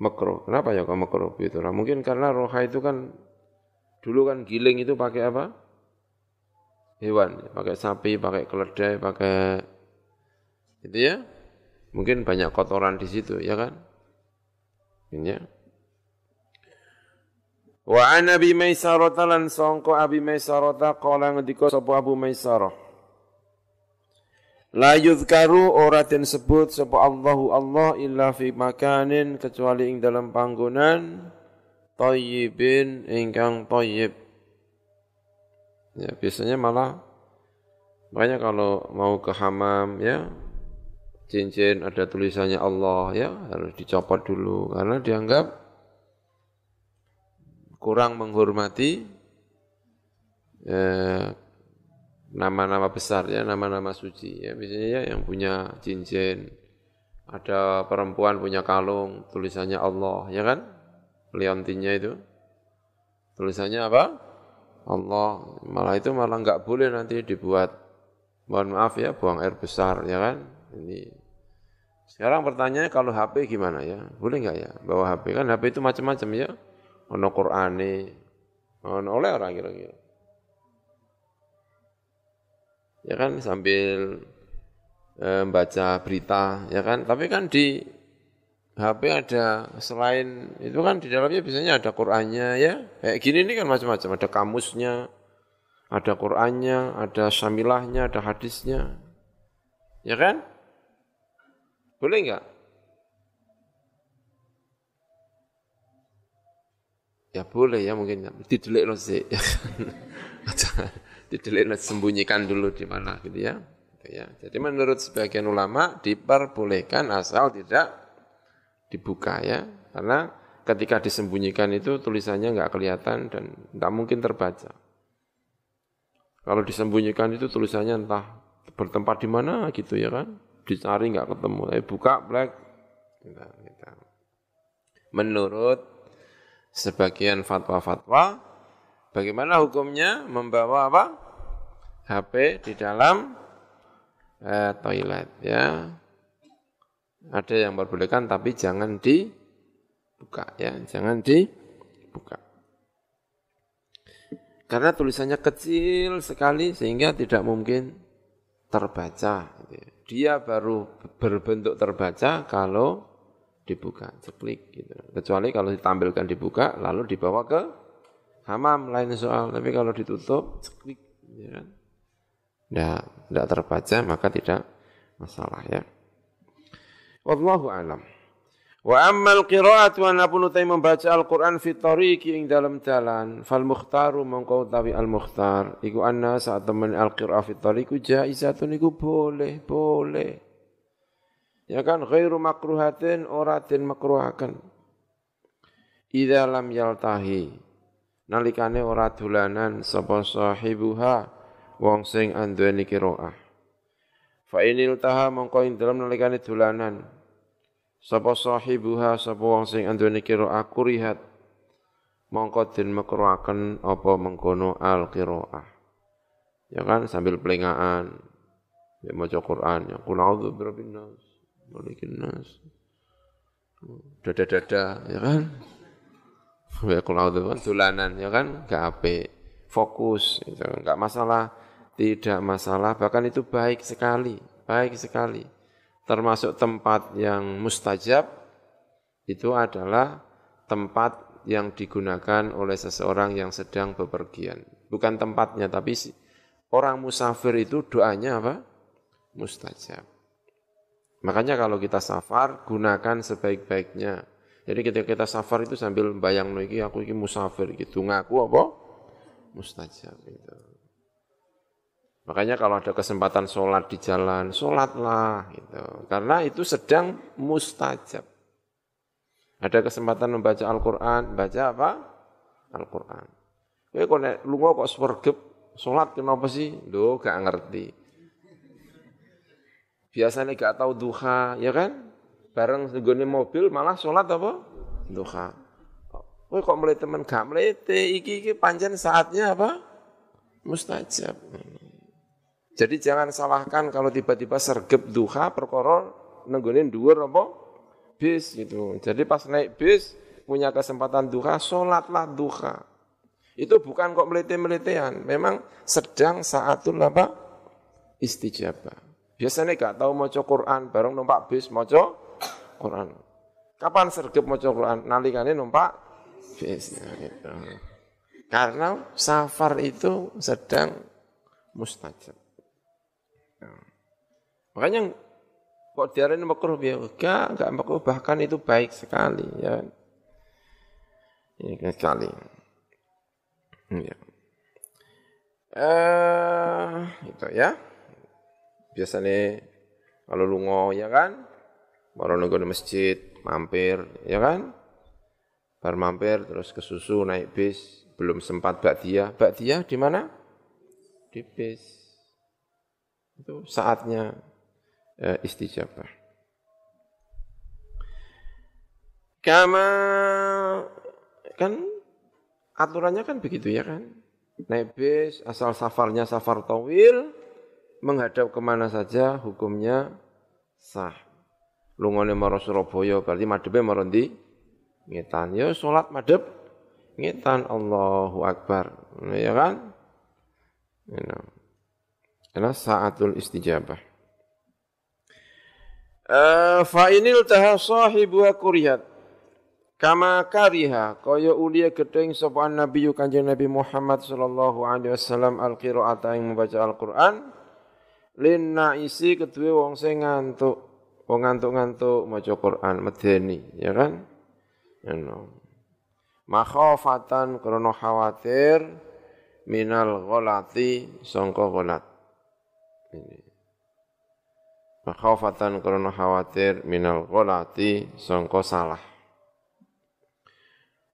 makro kenapa ya kok makro itu mungkin karena roha itu kan dulu kan giling itu pakai apa? Hewan. Pakai sapi pakai keledai pakai itu ya. Mungkin banyak kotoran di situ ya kan? Ini ya Wa an Abi Maisarah lan sangka Abi Maisarah qala ngendika sapa Abu Maisarah. La yuzkaru ora den sebut sapa Allahu Allah illa fi makanin kecuali ing dalam panggonan thayyibin ingkang thayyib. Ya, biasanya malah makanya kalau mau ke hamam ya. Cincin ada tulisannya Allah ya. Harus dicopot dulu karena dianggap kurang menghormati eh, nama-nama besar ya, nama-nama suci ya. Misalnya ya yang punya cincin, ada perempuan punya kalung, tulisannya Allah, ya kan? Liontinnya itu. Tulisannya apa? Allah. Malah itu malah nggak boleh nanti dibuat. Mohon maaf ya, buang air besar, ya kan? Ini sekarang pertanyaannya kalau HP gimana ya? Boleh nggak ya bawa HP? Kan HP itu macam-macam ya ono Qur'ane, ono oleh orang kira-kira. Ya kan sambil e, baca berita, ya kan. Tapi kan di HP ada selain itu kan di dalamnya biasanya ada Qur'annya ya. Kayak gini ini kan macam-macam, ada kamusnya, ada Qur'annya, ada syamilahnya, ada hadisnya. Ya kan? Boleh enggak? Ya boleh ya mungkin didelik lo sih. didelik lo sembunyikan dulu di mana gitu ya. Gitu ya. Jadi menurut sebagian ulama diperbolehkan asal tidak dibuka ya. Karena ketika disembunyikan itu tulisannya nggak kelihatan dan nggak mungkin terbaca. Kalau disembunyikan itu tulisannya entah bertempat di mana gitu ya kan. Dicari nggak ketemu. Tapi buka black. Gitu, gitu. Menurut sebagian fatwa-fatwa bagaimana hukumnya membawa apa? HP di dalam eh, toilet ya. Ada yang perbolehkan tapi jangan dibuka ya, jangan dibuka. Karena tulisannya kecil sekali sehingga tidak mungkin terbaca. Dia baru berbentuk terbaca kalau dibuka, ceklik gitu. Kecuali kalau ditampilkan dibuka lalu dibawa ke hamam lain soal. Tapi kalau ditutup ceklik ya kan. Tidak, tidak terbaca maka tidak masalah ya. Wallahu alam. Wa ammal qiraat wa napun utai membaca Al-Qur'an fi tariqi ing dalam jalan fal mukhtaru mongko utawi al mukhtar iku anna saat temen al qiraat fi tariqi jaizatun iku boleh boleh ya kan? Ghairu makruhatin ora den makruhaken. Idza lam yaltahi. Nalikane ora dolanan sapa sahibuha wong sing anduweni qiraah fa inil taha mongko ing dalem nalikane dolanan. Sapa sahibuha sapa wong sing anduweni qiraah kurihat. Mongko den makruhaken apa mengkono al qiraah. Ya kan? Sambil pelengaan ya maca Quran. Ya qul a'udzu birabbin nas malikin nas. Dada-dada ya kan. Ya qul a'udzu kan dolanan ya kan gak apik. Fokus itu enggak masalah, tidak masalah bahkan itu baik sekali, baik sekali termasuk tempat yang mustajab itu adalah tempat yang digunakan oleh seseorang yang sedang bepergian. Bukan tempatnya, tapi orang musafir itu doanya apa? Mustajab. Makanya kalau kita safar, gunakan sebaik-baiknya. Jadi ketika kita safar itu sambil bayang lagi aku ini musafir gitu. Ngaku apa? Mustajab itu. Makanya kalau ada kesempatan sholat di jalan, sholatlah. Gitu. Karena itu sedang mustajab. Ada kesempatan membaca Al-Quran, baca apa? Al-Quran. Kowe kok lunga kok swergep, sholat kenapa sih? Loh, gak ngerti. Biasanya gak tahu duha, ya kan? Bareng segone mobil malah sholat apa? Duha. Kowe kok mulai teman gak melete, iki iki panjang saatnya apa? Mustajab. Jadi jangan salahkan kalau tiba-tiba sergep duha perkara nenggonin dhuwur apa bis gitu. Jadi pas naik bis punya kesempatan duha, sholatlah duha. Itu bukan kok melete-meletean, memang sedang saatul apa? Istijabah. Biasanya gak tahu mau Quran, bareng numpak bis mau Quran. Kapan sergep mau Quran? Nalikane numpak bis. Gitu. Karena safar itu sedang mustajab. Makanya kok diarahin makruh ya enggak, enggak makruh bahkan itu baik sekali ya. Ini kan sekali. Ya. Eh, itu ya. Biasanya kalau lungo ya kan, baru nunggu di masjid, mampir, ya kan? Bar mampir terus ke susu naik bis, belum sempat bakdia. Bakdia di mana? Di bis. Itu saatnya uh, istijabah. Kama kan aturannya kan begitu ya kan. Naik bis asal safarnya safar tawil menghadap ke mana saja hukumnya sah. Lungone maro Surabaya berarti madhepe maro ndi? Ngetan. Ya salat madhep ngetan Allahu Akbar. Ya kan? Ini saatul istijabah. Uh, fa inil taha sahibu kurihat kama kariha kaya ulia gedeng sapa nabi kanjeng Nabi Muhammad sallallahu alaihi wasallam al qiraata yang membaca Al-Qur'an lin naisi kedue wong sing ngantuk wong ngantuk-ngantuk maca Qur'an medeni ya kan you know. makhafatan krana khawatir minal ghalati sangka ghalat ini Makhafatan khawatir minal gholati sangka salah.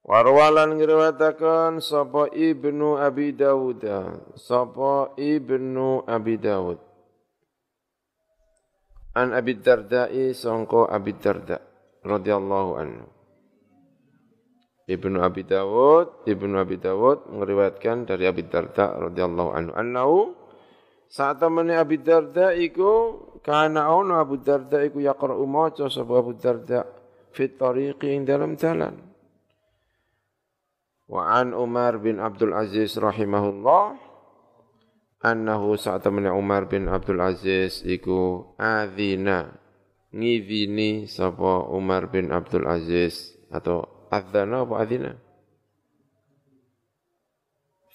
Warwalan ngriwataken sapa Ibnu Abi Dawud, sapa Ibnu Abi Dawud. An Abi Darda'i sangka Abi Darda radhiyallahu anhu. Ibnu Abi Dawud, Ibnu Abi Dawud meriwayatkan dari Abi Darda radhiyallahu anhu annahu saat temene Abi Darda iku karena ono Abu Darda iku yaqra'u maca sapa Abu Darda fit tariqi ing dalam jalan. Wa an Umar bin Abdul Aziz rahimahullah annahu saat temen Umar bin Abdul Aziz iku adzina. Ngidini sapa Umar bin Abdul Aziz atau adzana apa adzina?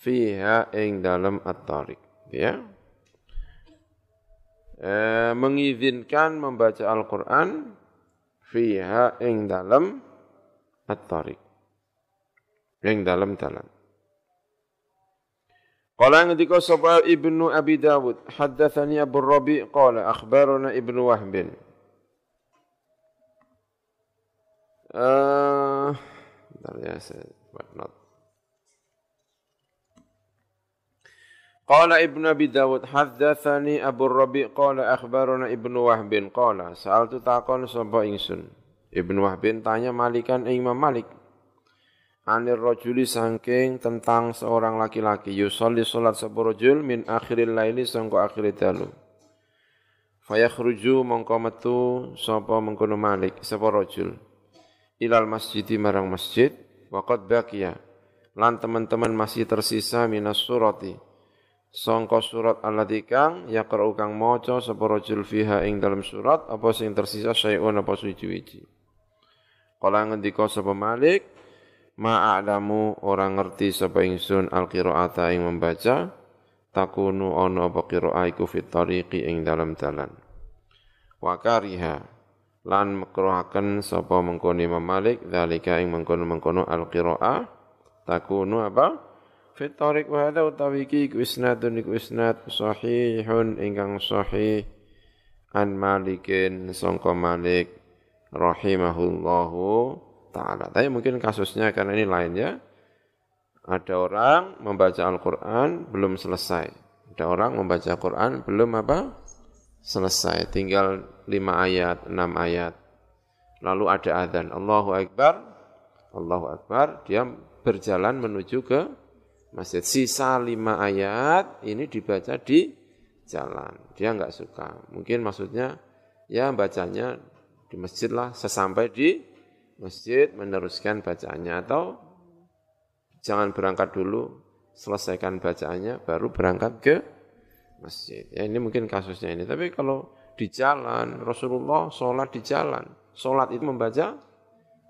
Fiha ing dalam at-tariq ya. Eh, mengizinkan membaca Al-Quran fiha ing dalam at-tariq ing dalam dalam Qala ngendika sapa Ibnu Abi Dawud, haddatsani Abu Rabi qala akhbarana Ibnu Wahbin. Uh, bentar ya, saya buat not. Qala Ibnu Abi Dawud haddatsani Abu Rabi qala akhbarana Ibnu Wahbin qala sa'altu taqon sapa ingsun. Ibnu Wahbin tanya Malikan Imam Malik anir rajuli sangking tentang seorang laki-laki. Yusolli salat sapa rajul min akhiril laili sangko akhir dalu. Fayakhruju mongko metu sapa mengkono malik sapa ilal masjid marang masjid waqad baqiya. Lan teman-teman masih tersisa minas surati. Sangka surat alladzi kang yaqra'u kang maca sapa fiha ing dalam surat apa sing tersisa syai'un apa suci-wiji. Kala ngendika sapa Malik Ma'alamu orang ngerti sapa ingsun al-qira'ata ing membaca takunu ana apa qira'ah iku fit tariqi ing dalam dalan. Wa kariha lan makruhaken sapa mengkono Imam Malik zalika ing mengkono-mengkono al-qira'ah takunu apa? Fit tariq wa hadha utawi iki isnadun iku isnad sahihun ingkang sahih an Malikin sangka Malik rahimahullahu taala. Tapi mungkin kasusnya karena ini lain ya. Ada orang membaca Al-Qur'an belum selesai. Ada orang membaca Al-Qur'an belum apa? Selesai. Tinggal lima ayat, enam ayat. Lalu ada adzan, Allahu Akbar. Allahu Akbar, dia berjalan menuju ke masjid. Sisa lima ayat ini dibaca di jalan. Dia enggak suka. Mungkin maksudnya ya bacanya di masjid lah sesampai di masjid meneruskan bacaannya atau jangan berangkat dulu selesaikan bacaannya baru berangkat ke masjid. Ya ini mungkin kasusnya ini. Tapi kalau di jalan Rasulullah sholat di jalan, sholat itu membaca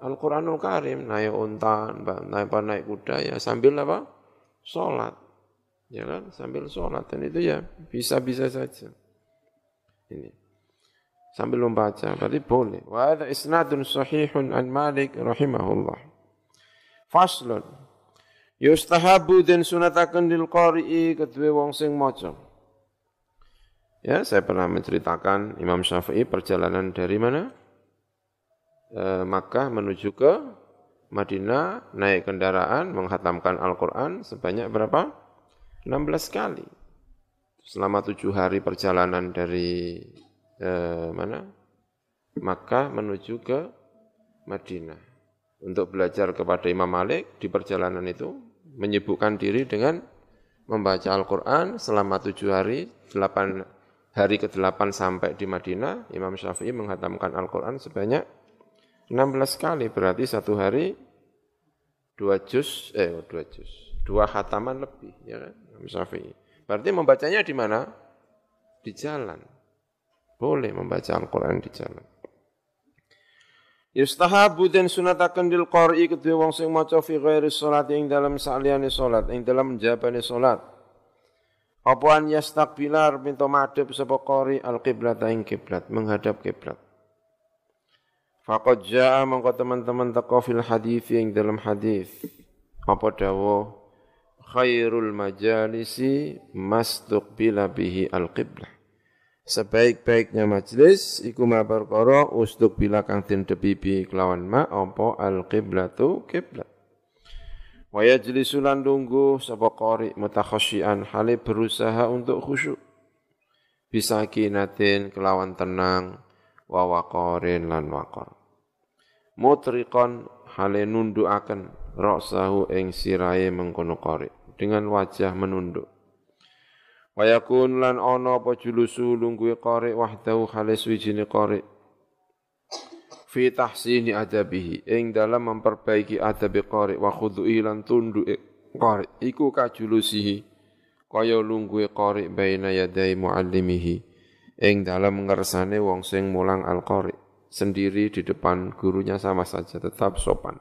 Al-Quranul Karim, naik unta, naik naik kuda ya sambil apa? Sholat. Ya kan? Sambil sholat. Dan itu ya bisa-bisa saja. Ini sambil membaca. Berarti boleh. Wa hadha isnadun sahihun an Malik rahimahullah. Faslun. Yustahabu den sunataken lil qari'i kedue wong sing maca. Ya saya pernah menceritakan Imam Syafi'i perjalanan dari mana? E, Makkah menuju ke Madinah naik kendaraan menghatamkan Al-Qur'an sebanyak berapa? 16 kali. Selama tujuh hari perjalanan dari eh, mana Makkah menuju ke Madinah untuk belajar kepada Imam Malik di perjalanan itu menyibukkan diri dengan membaca Al-Quran selama tujuh hari, delapan hari ke delapan sampai di Madinah, Imam Syafi'i menghatamkan Al-Quran sebanyak 16 kali, berarti satu hari dua juz, eh dua juz, dua khataman lebih, ya kan, Imam Syafi'i. Berarti membacanya di mana? Di jalan. Boleh membaca Al-Quran di jalan. Yustahabu dan sunatakan dil qari kedua wong sing maca fi ghairi salat ing dalam saliyane salat ing dalam jabane salat. Apa an yastaqbilar minta madhep sapa qari al-qiblat ing kiblat menghadap kiblat. Faqad jaa mongko teman-teman teko fil hadis ing dalam hadis. Apa dawuh khairul majalisi mastuqbila bihi al-qiblah sebaik-baiknya majlis iku ma perkara ustuk bila kang den debibi kelawan ma apa al qiblatu qiblat. Wa yajlisu lan lungguh sapa qari mutakhasyian hale berusaha untuk khusyuk. Bisa kinatin kelawan tenang wa waqarin lan waqar. Mutriqan hale nundukaken ra'sahu ing sirahe mengkono qari dengan wajah menunduk Wa yakun lan ana apa julusu lungguhe qari wahdahu khalis wijine qari fi tahsini adabihi ing dalam memperbaiki adab qari wa khudu'i lan tunduke qari iku kajulusihi kaya lungguhe qari baina yadai muallimihi ing dalam ngersane wong sing mulang al-qari sendiri di depan gurunya sama saja tetap sopan.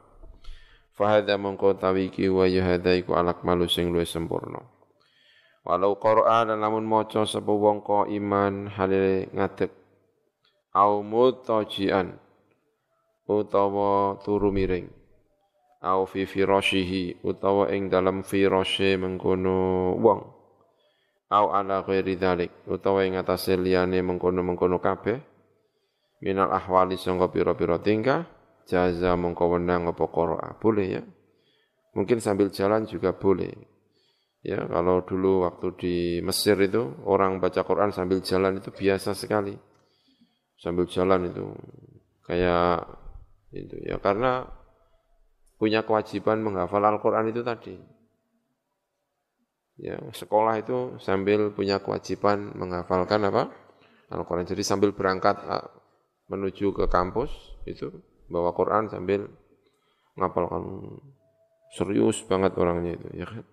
Fahadha mongko tawiki wa yuhadha iku alak malu sing luwih sempurna. Walau Qur'an dan lamun maca sapa wong iman halile ngadeg. Au mutajian utawa turu miring. Au fi firashihi utawa ing dalam firashe mengkono wong. Au ala ghairi dzalik utawa ing atase liyane mengkono-mengkono kabeh. Minal ahwali sangka pira-pira tingkah jaza mongko wenang apa qira'a boleh ya? Mungkin sambil jalan juga boleh ya kalau dulu waktu di Mesir itu orang baca Quran sambil jalan itu biasa sekali sambil jalan itu kayak itu ya karena punya kewajiban menghafal Al-Qur'an itu tadi. Ya, sekolah itu sambil punya kewajiban menghafalkan apa? Al-Qur'an. Jadi sambil berangkat menuju ke kampus itu bawa Quran sambil menghafalkan serius banget orangnya itu ya kan.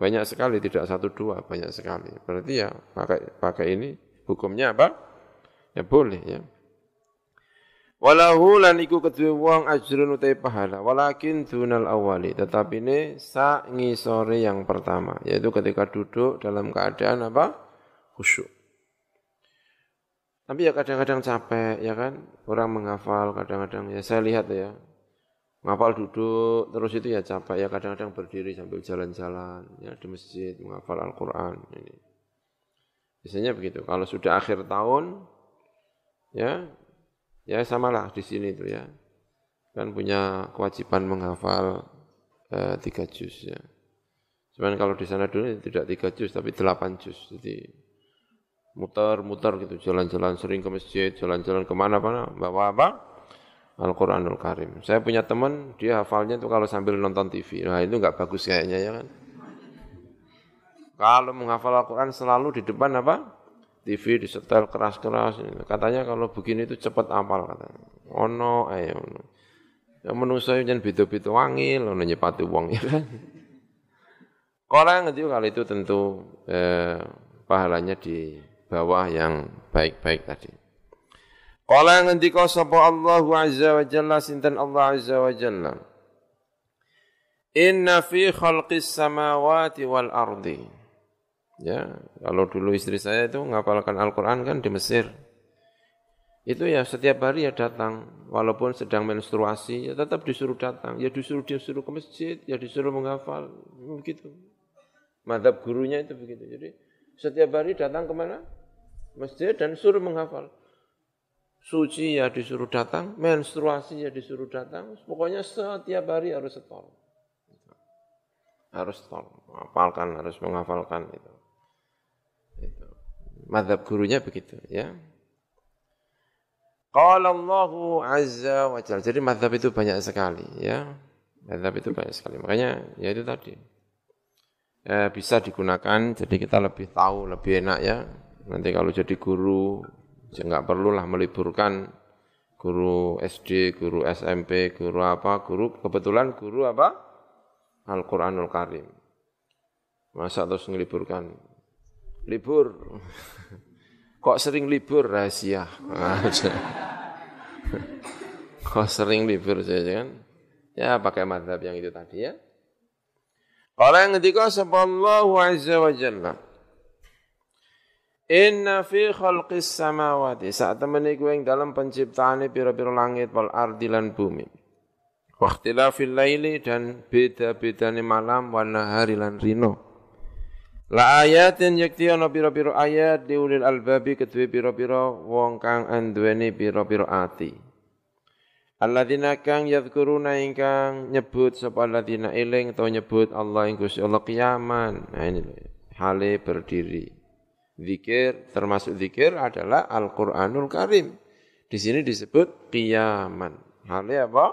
Banyak sekali tidak satu dua, banyak sekali. Berarti ya pakai pakai ini hukumnya apa? Ya boleh ya. Walahu lan iku kedue wong ajrun utai pahala walakin dunal awali tetapi ini sa ngisore yang pertama yaitu ketika duduk dalam keadaan apa khusyuk. Tapi ya kadang-kadang capek ya kan orang menghafal kadang-kadang ya saya lihat ya menghafal duduk terus itu ya capek ya kadang-kadang berdiri sambil jalan-jalan ya di masjid menghafal Al-Qur'an ini. Biasanya begitu. Kalau sudah akhir tahun ya Ya samalah di sini itu ya. Kan punya kewajiban menghafal eh, tiga juz ya. Cuman kalau di sana dulu tidak tiga juz tapi delapan juz. Jadi muter-muter gitu, jalan-jalan sering ke masjid, jalan-jalan ke mana-mana, bawa apa? Al-Quranul Karim. Saya punya teman, dia hafalnya itu kalau sambil nonton TV. Nah itu nggak bagus kayaknya ya kan. Kalau menghafal Al-Quran selalu di depan apa? TV disetel keras-keras. Katanya kalau begini itu cepat apal katanya. Ono ayo ono. Ya menungso yang beda-beda wangil, ono nyepati wong ya kan. Kalau yang itu kali itu tentu eh, pahalanya di bawah yang baik-baik tadi. Yang ngendika sapa Allah azza wa jalla sinten Allah azza wa jalla. Inna fi khalqis samawati wal ardi Ya, kalau dulu istri saya itu ngapalkan Al-Quran kan di Mesir. Itu ya setiap hari ya datang, walaupun sedang menstruasi, ya tetap disuruh datang. Ya disuruh disuruh ke masjid, ya disuruh menghafal, begitu. Madhab gurunya itu begitu. Jadi setiap hari datang ke mana? Masjid dan suruh menghafal. Suci ya disuruh datang, menstruasi ya disuruh datang. Pokoknya setiap hari harus setor. Harus setor, hafalkan, harus menghafalkan itu. Itu. Madhab gurunya begitu ya. Qala Allahu azza wa jalla. Jadi madhab itu banyak sekali ya. Madhab itu banyak sekali. Makanya ya itu tadi. Ya, bisa digunakan jadi kita lebih tahu, lebih enak ya. Nanti kalau jadi guru nggak perlulah meliburkan guru SD, guru SMP, guru apa, guru kebetulan guru apa? Al-Qur'anul Karim. Masa terus ngeliburkan libur. Kok sering libur rahasia? Kok sering libur saja kan? Ya pakai madhab yang itu tadi ya. Kalau yang ketiga Allah azza wa jalla. Inna fi khalqis samawati saat temani gue yang dalam penciptaan pira-pira langit wal ardi lan bumi. Waktilafil laili dan beda-bedane malam warna hari lan rino. La ayatin yakti ana pira-pira ayat diulil albabi kedue pira-pira wong kang anduweni pira-pira ati. Alladzina kang yadhkuruna ingkang nyebut sapa alladzina eling atau nyebut Allah ing Gusti Allah kiaman. Nah ini hale berdiri. Zikir termasuk zikir adalah Al-Qur'anul Karim. Di sini disebut kiaman. Hale apa?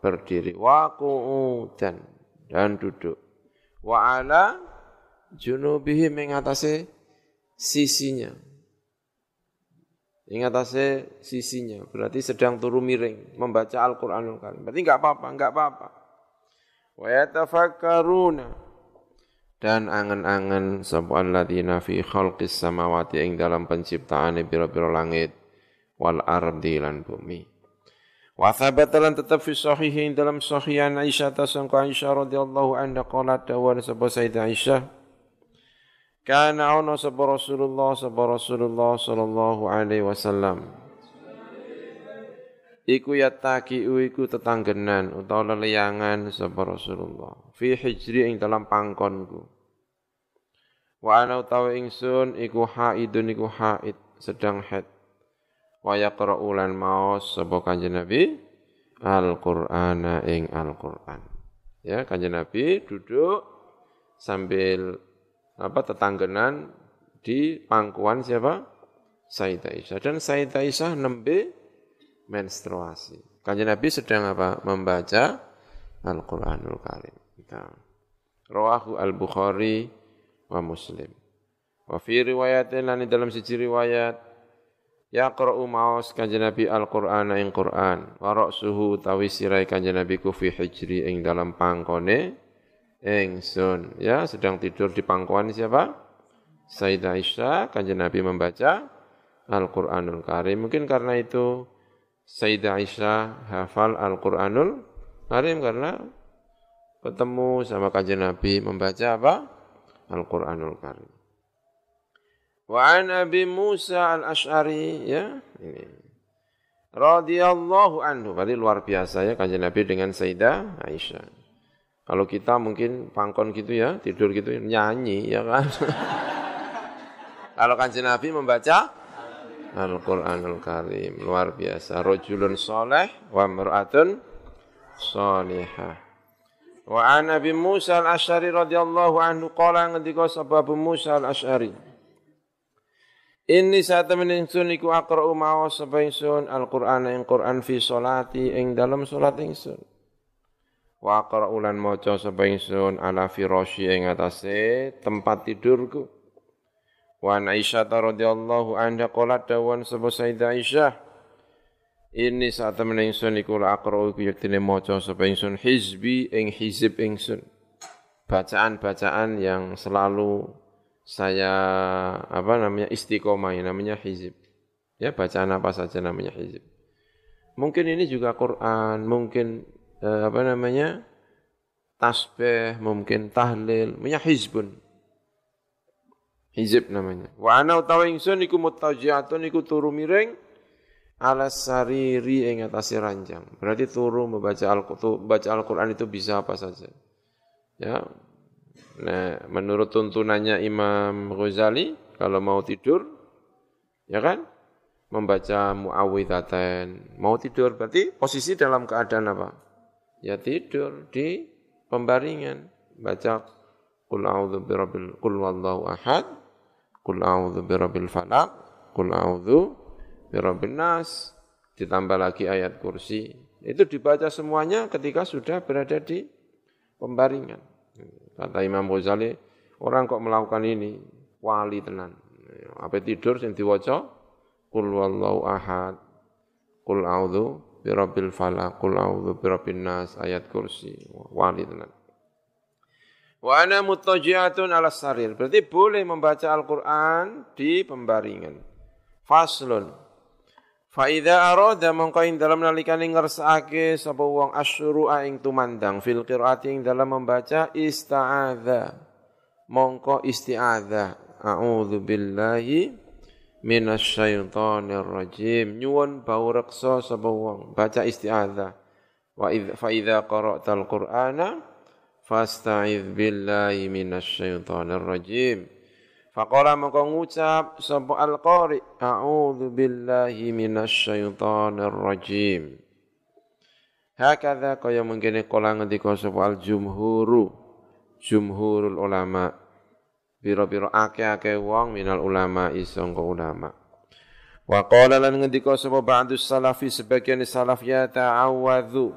Berdiri. Wa qu'udan dan duduk. Wa ala junubihi mengatasi sisinya. Ingatase sisinya, berarti sedang turu miring membaca Al-Qur'anul Karim. Berarti enggak apa-apa, enggak apa-apa. Wa yatafakkaruna dan angan-angan sapa alladzina fi khalqis samawati ing dalam penciptaan pira-pira langit wal ardi lan bumi. Wa thabata lan tetap fi sahihin dalam sahihan Aisyah tasangka Aisyah radhiyallahu anha qalat dawan sapa Sayyidah Aisyah Kana ono sapa Rasulullah sapa Rasulullah sallallahu alaihi wasallam. iku yataki iku tetanggenan utawa leleyangan sapa Rasulullah fi hijri ing dalam pangkonku wa ana utawa ingsun iku haidun iku haid sedang haid wa yaqra'u lan maos sapa kanjeng Nabi Al-Qur'ana ing Al-Qur'an ya kanjeng Nabi duduk sambil apa tetanggenan di pangkuan siapa Sayyidah Aisyah dan Sayyidah Aisyah nembe menstruasi. Kanjeng Nabi sedang apa? Membaca Al-Qur'anul Karim. Rawahu Al-Bukhari wa Muslim. Wa fi riwayatin lan dalam siji riwayat yaqra'u maos kanjeng Nabi Al-Qur'an ing Qur'an wa ra'suhu tawi sirai kanjeng Nabi ku fi hijri ing dalam pangkone ingsun ya sedang tidur di pangkuan siapa Sayyidah Aisyah kanjeng Nabi membaca Al-Qur'anul Karim mungkin karena itu Sayyidah Aisyah hafal Al-Quranul Karim karena ketemu sama kajian Nabi membaca apa? Al-Quranul Karim. Wa an Abi Musa al-Ash'ari ya ini. Radiyallahu anhu. Berarti luar biasa ya kajian Nabi dengan Sayyidah Aisyah. Kalau kita mungkin pangkon gitu ya, tidur gitu nyanyi ya kan. Kalau kajian Nabi membaca Al-Quranul Karim. Luar biasa. Rojulun soleh wa mur'atun solihah. Wa an Nabi Musa al-Ash'ari radhiyallahu anhu qala ngendika sapa Abu Musa al-Ash'ari. Inni saat ingsun iku aqra'u mawas sapa ingsun Al-Qur'an ing Qur'an fi sholati ing dalam salat ingsun. Wa aqra'u lan maca sapa ingsun ala firasyi ing atase tempat tidurku. Wa an Aisyah radhiyallahu anha qalat dawan sapa Sayyidah Aisyah ini saat temen ingsun iku la aqra iku yektine maca sapa ingsun hizbi ing hizib ingsun. Bacaan-bacaan yang selalu saya apa namanya istiqomah namanya hizib. Ya bacaan apa saja namanya hizib. Mungkin ini juga Quran mungkin eh, apa namanya tasbih mungkin tahlil namanya hizbun. Hizib namanya. Wa ana utawa ingsun iku mutajiatun iku turu miring ala sariri ing atase ranjang. Berarti turu membaca Al-Qur'an baca Al-Qur'an itu bisa apa saja. Ya. Nah, menurut tuntunannya Imam Ghazali kalau mau tidur ya kan membaca muawwidzatain. Mau tidur berarti posisi dalam keadaan apa? Ya tidur di pembaringan. Baca Qul a'udzu birabbil qul wallahu ahad Qul a'udzu birabbil falaq, qul a'udzu birabbin nas, ditambah lagi ayat kursi. Itu dibaca semuanya ketika sudah berada di pembaringan. Kata Imam Ghazali, orang kok melakukan ini wali tenan. Apa tidur sing diwaca qul wallahu ahad, qul a'udzu birabbil falaq, qul a'udzu birabbin nas, ayat kursi, wali tenan. Wa ana muttaji'atun ala sarir. Berarti boleh membaca Al-Qur'an di pembaringan. Faslun. Fa idza arada mongko ing dalam nalikane ngersake sapa wong asyru'a ing tumandang fil qiraati ing dalam membaca ista'adza. Mongko isti'adza. A'udzu billahi minasyaitonir rajim. Nyuwun bau reksa sapa wong baca isti'adza. Wa idza fa idza qara'tal Qur'ana fasta'idz billahi minasyaitonir rajim faqala maka ngucap sapa al-qari a'udzu billahi minasyaitonir rajim hakadha kaya mengkene kala ngendika sapa al-jumhuru jumhurul ulama. Biro-biro akeh-akeh wong minal ulama isangka ulama. Wa qala lan ngendika sapa ba'du salafi sebagian salaf ya ta'awadzu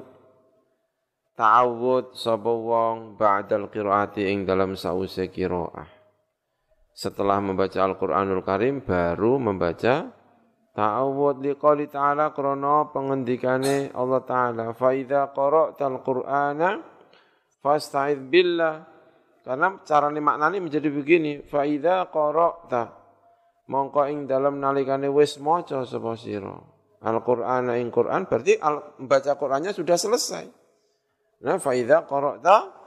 ta'awud sapa wong ba'dal qiraati ing dalam sause qiraah. Setelah membaca Al-Qur'anul Karim baru membaca ta'awud liqali ta'ala krana pengendikane Allah taala. Fa idza qara'tal qur'ana fasta'id billah. Karena cara ini maknanya menjadi begini. Fa idza qara'ta. Mongko ing dalam nalikane wis maca sapa sira. Al-Qur'ana ing Qur'an berarti al, membaca Qur'annya sudah selesai. Nah, fa idza qara'ta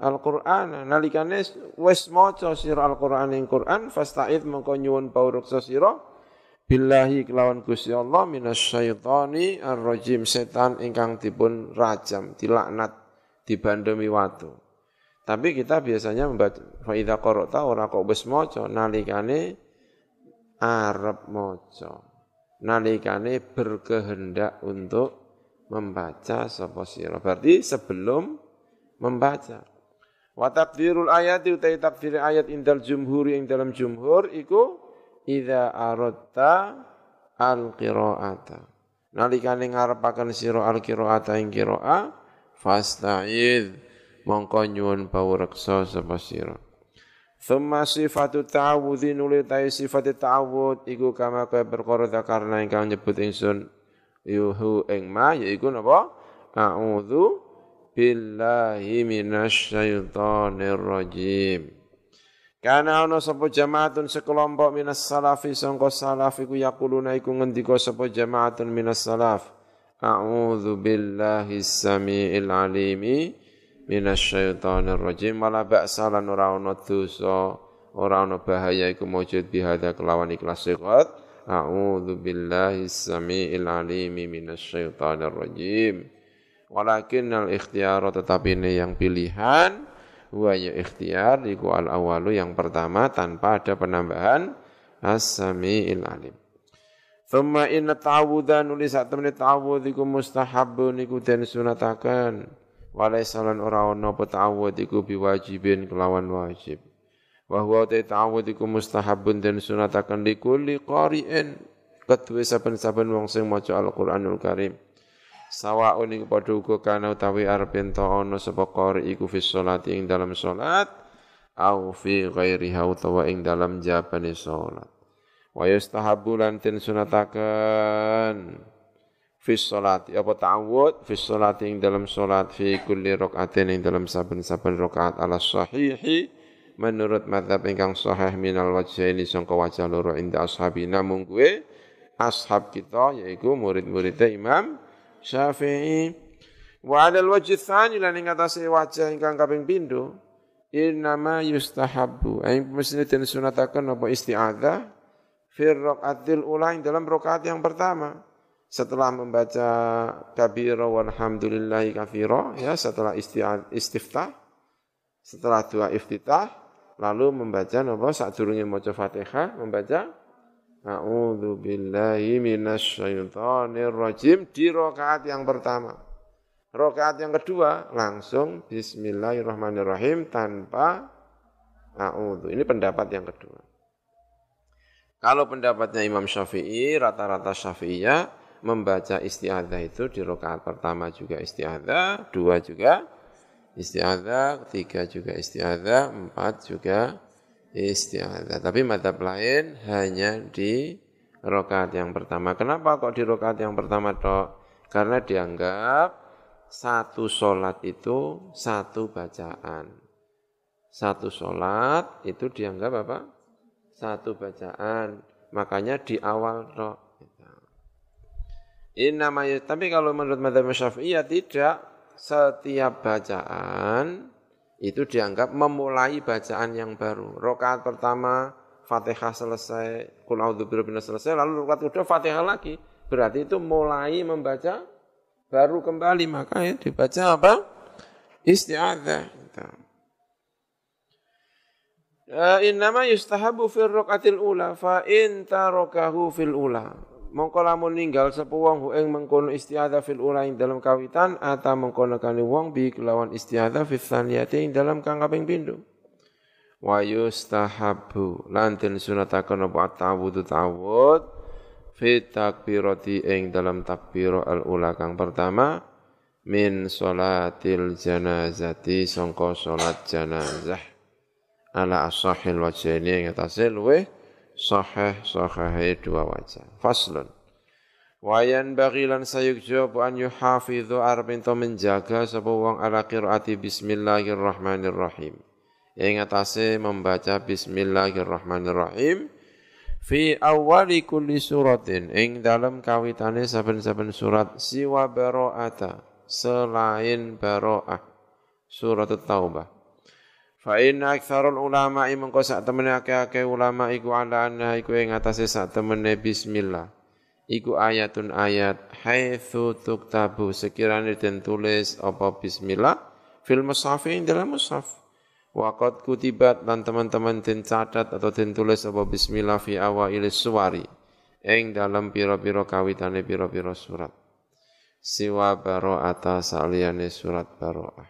Al-Qur'an nalikane wis maca sira Al-Qur'an ing Qur'an fasta'id mengko nyuwun pawruksa sira billahi kelawan Gusti Allah minasyaitani ar-rajim setan ingkang dipun rajam, dilaknat, dibandemi watu. Tapi kita biasanya membaca fa idza qara'ta ora kok wis maca nalikane arep maca. Nalikane berkehendak untuk membaca sapa sira. Berarti sebelum membaca. Wa takdirul ayat utai takdir ayat indal jumhur yang dalam jumhur iku idza aradta al qiraata nalikane ngarepaken sira al qiraata ing qira'a fasta'id mongko nyuwun pawreksa sapa sira. Thumma sifatu ta'awudhi nuli tai sifat ta'awud iku kama kaya perkara karena ingkang nyebut ingsun yuhu ing ma yaiku napa billahi minasyaitonir rajim Kana ana sapa jamaatun sekelompok minas salafi sangka salaf iku yaquluna iku ngendika sapa jamaatun minas salaf. A'udzu billahi samiil alimi minasyaitonir rajim wala ba'sa lan ora ana dosa ora ana bahaya iku mujud bihadza kelawan ikhlas siqat A'udzu billahi samiil alimi minasyaitonir rajim Walakin al ikhtiyar tetapi ini yang pilihan Wa ya ikhtiar iku al awalu yang pertama tanpa ada penambahan as-sami'il alim. Thumma inna ta'awudha nulis sak temene ta'awudh iku mustahabun iku den sunataken. Walaysa lan ora ana apa ta'awudh iku biwajibin kelawan wajib. Wa huwa ta'awudh iku mustahabun den sunataken likulli qari'in kedue saben-saben wong sing maca Al-Qur'anul Karim sawaun iku padha uga kana utawi arep ento ana sapa iku fi sholati ing dalam salat au fi ghairiha utawa ing dalam jabane salat wa yustahabbu lan tin sunataken fi sholati apa ta'awud? Fi sholati ing dalam salat fi kulli rakaatin ing dalam saben-saben rakaat ala sahihi. Menurut madhab ingkang sahih minal wajhaini sangka wajah loro inda ashabina mung kuwe ashab kita yaiku murid-muridnya Imam Syafi'i. Wa 'alal wajhi tsani lan ing atase wajah ingkang kaping pindho innama yustahabbu ay mesti den sunataken apa isti'adzah fi raqatil ula dalam rakaat yang pertama setelah membaca kabira walhamdulillahi kafira ya setelah istiftah setelah dua iftitah lalu membaca napa sadurunge maca Fatihah membaca A'udzu billahi minasyaitonir rajim di rakaat yang pertama. Rakaat yang kedua langsung bismillahirrahmanirrahim tanpa a'udzu. Ini pendapat yang kedua. Kalau pendapatnya Imam Syafi'i, rata-rata Syafi'iyah membaca isti'adzah itu di rakaat pertama juga isti'adzah, dua juga isti'adzah, ketiga juga isti'adzah, empat juga istiadah. Tapi madhab lain hanya di rokaat yang pertama. Kenapa kok di rokaat yang pertama toh? Karena dianggap satu solat itu satu bacaan. Satu solat itu dianggap apa? Satu bacaan. Makanya di awal toh. Ini namanya, tapi kalau menurut madhab syafi'iyah tidak, setiap bacaan itu dianggap memulai bacaan yang baru. Rokaat pertama Fatihah selesai, Qul a'udzu selesai, lalu rokaat kedua Fatihah lagi. Berarti itu mulai membaca baru kembali maka ya dibaca apa? Isti'adzah. Uh, innama yustahabu fil raqatil ula fa in tarakahu fil ula mongko lamun ninggal sapa wong ing mengkono istiadha fil ula ing dalam kawitan ata mengkono kani wong bi kelawan istiadha fil tsaniyati ing dalam kang kaping pindho. Wa yustahabu. Lan den sunataken apa? Ta'awudhu ta'awud fi takbirati ing dalam takbir al ula kang pertama min salatil janazati sangka salat janazah ala asahil wajhaini ing atase sahih sahih dua wajah. Faslun. Wayan bagilan sayukjo an yuhafidhu arbinto menjaga sapa wong ala qiraati bismillahirrahmanirrahim. Yang atase membaca bismillahirrahmanirrahim fi awali kulli suratin ing dalam kawitane saben-saben surat siwa baro'ata selain baro'ah surat taubah Fa inna aktsarul ulama mengko sak temene akeh-akeh ulama iku ala anna iku ing atase sak temene bismillah. Iku ayatun ayat haitsu tuktabu sekiranya den tulis apa bismillah fil mushaf ing dalam mushaf. Waqad kutibat dan teman-teman den catat atau den tulis apa bismillah fi awail suwari ing dalam pira-pira kawitane pira-pira surat. Siwa baro'ata saliyane surat baro'ah.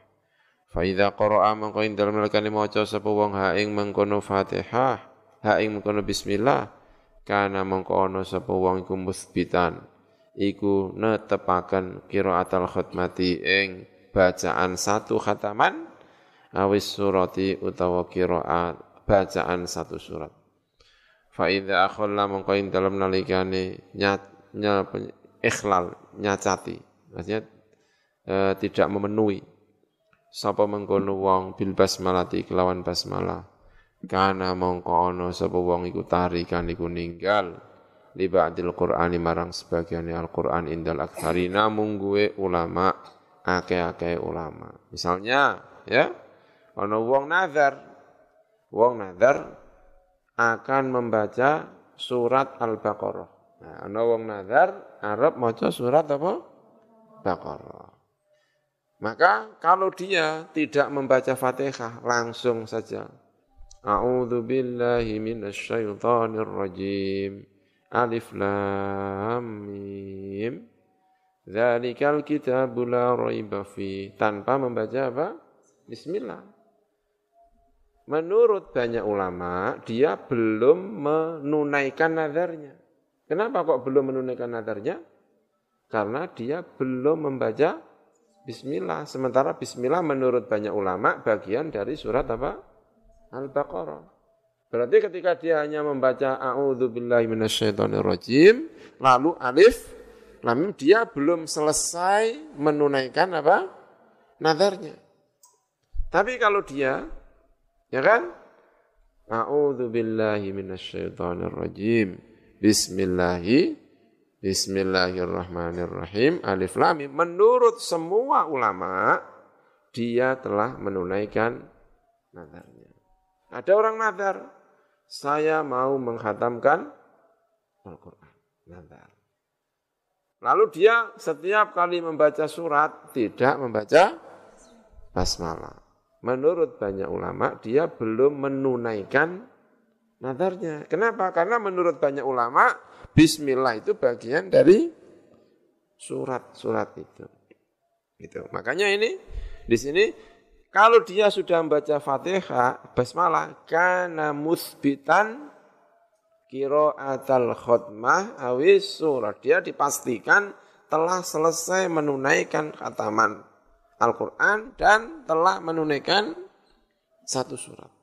Fa idza qara'a mangko ing dalem nalikane maca sapa wong ha ing mengkono Fatihah, ha ing mengkono bismillah, kana mangko ana sapa wong iku musbitan. Iku netepaken qiraatul khutmati ing bacaan satu khataman awis surati utawa qiraat bacaan satu surat. Fa idza akhalla mangko ing dalem nalikane nyat, nyat ikhlal nyacati. Maksudnya e, tidak memenuhi sapa mengkono wong bil basmalati kelawan basmalah. Kana mongko ana sapa wong iku tarikan iku ninggal. Li ba'dil qur'ani marang sebagian Al-Qur'an indal aktsari namung gue ulama akeh-akeh ulama. Misalnya ya ana wong nazar. Wong nazar akan membaca surat Al-Baqarah. Nah ana wong nazar arep maca surat apa? Baqarah maka kalau dia tidak membaca Fatihah langsung saja A'udzu billahi minasyaitonir rajim. Alif lam mim. Dzalikal kitabu la raiba fi. Tanpa membaca apa? Bismillah. Menurut banyak ulama, dia belum menunaikan nadarnya. Kenapa kok belum menunaikan nadarnya? Karena dia belum membaca Bismillah. Sementara Bismillah menurut banyak ulama bagian dari surat apa? Al-Baqarah. Berarti ketika dia hanya membaca A'udzu billahi rajim, lalu alif lam dia belum selesai menunaikan apa? nadarnya. Tapi kalau dia ya kan? A'udzu billahi rajim. Bismillahi Bismillahirrahmanirrahim. Alif lam. Menurut semua ulama, dia telah menunaikan nadarnya. Ada orang nadar, saya mau menghatamkan Al-Quran. Nadar. Lalu dia setiap kali membaca surat tidak membaca basmalah. Menurut banyak ulama, dia belum menunaikan nadarnya. Kenapa? Karena menurut banyak ulama, Bismillah itu bagian dari surat-surat itu. Gitu. Makanya ini di sini kalau dia sudah membaca Fatihah, basmalah, kana musbitan atal khutmah awis surat. Dia dipastikan telah selesai menunaikan khataman Al-Quran dan telah menunaikan satu surat.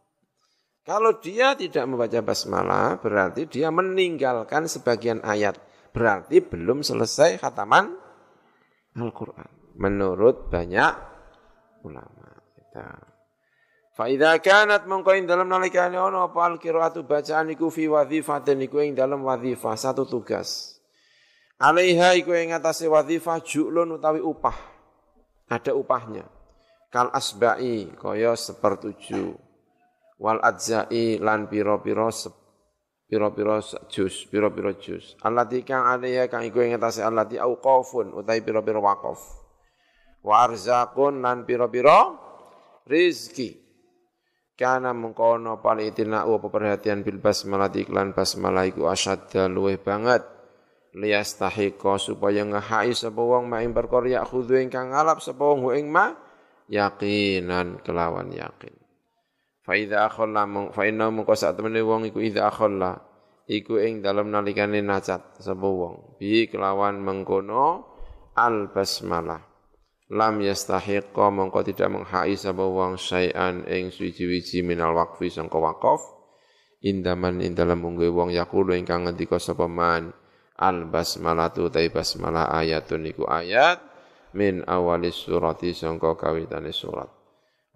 Kalau dia tidak membaca basmalah, berarti dia meninggalkan sebagian ayat. Berarti belum selesai khataman Al-Quran. Menurut banyak ulama. Fa idza kanat mongko ing dalem nalikane ana apa al-qiraatu bacaan iku fi wadhifatin iku ing dalem wadhifah satu tugas. Alaiha iku ing atase wadhifah ju'lun utawi upah. Ada upahnya. Kal asba'i kaya sepertujuh wal adzai lan pira-pira pira-pira jus, pira-pira jus. Allati kang alaiya kang iku ing atase allati auqafun utawi pira-pira waqaf. Wa arzaqun lan pira-pira rizki. Kana mengkono palitina apa perhatian bil basmalah iklan basmalah iku asyadda luweh banget liyastahiqa supaya ngahai sapa wong mak ing ya khudhu ingkang ngalap sapa ma yakinan kelawan yakin. Fa idza akhalla fa inna mungko sak temene wong iku idza akhalla iku ing dalem nalikane nacat sapa wong. Bi kelawan mengkono al basmalah lam yastahiqqa mongko tidak menghai sapa wong syai'an ing suci-wiji minal waqfi sangka waqaf. Indaman ing dalem munggue wong yaqulu ingkang ngendika sapa man al basmalatu ta basmalah ayatun iku ayat min awalis surati sangka kawitane surat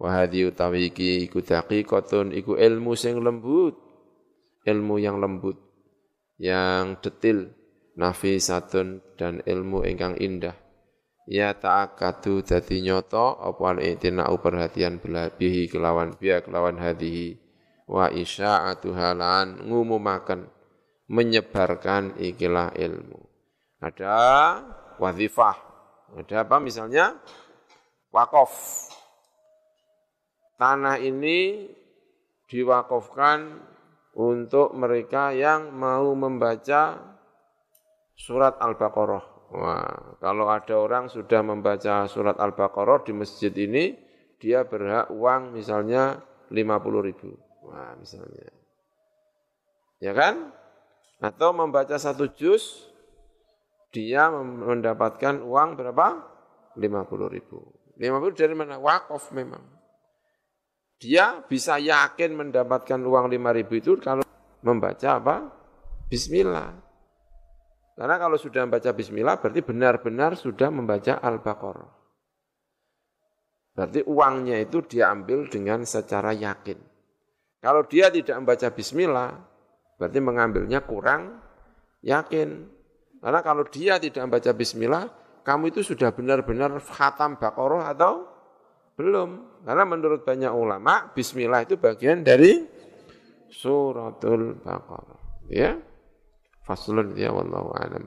Wa hadhi utawi iki iku daqiqatun iku ilmu sing lembut. Ilmu yang lembut, yang detil, nafisatun dan ilmu ingkang indah. ya ta'akadu dadi nyoto apa al-i'tina'u perhatian bihi kelawan biya kelawan hadihi wa isya'atu halan ngumumaken menyebarkan ikilah ilmu. Ada wazifah. Ada apa misalnya? Wakof. Tanah ini diwakofkan untuk mereka yang mau membaca surat Al-Baqarah. Wah, kalau ada orang sudah membaca surat Al-Baqarah di masjid ini, dia berhak uang misalnya 50 ribu. Wah, misalnya. Ya kan? Atau membaca satu juz, dia mendapatkan uang berapa? 50 ribu. 50 dari mana? Wakaf memang. Dia bisa yakin mendapatkan uang 5 ribu itu kalau membaca apa? Bismillah. Karena kalau sudah membaca bismillah berarti benar-benar sudah membaca Al-Baqarah. Berarti uangnya itu diambil dengan secara yakin. Kalau dia tidak membaca bismillah, berarti mengambilnya kurang yakin. Karena kalau dia tidak membaca bismillah, kamu itu sudah benar-benar khatam Baqarah atau belum. Karena menurut banyak ulama, bismillah itu bagian dari suratul Baqarah. Ya. Faslun ya wallahu a'lam.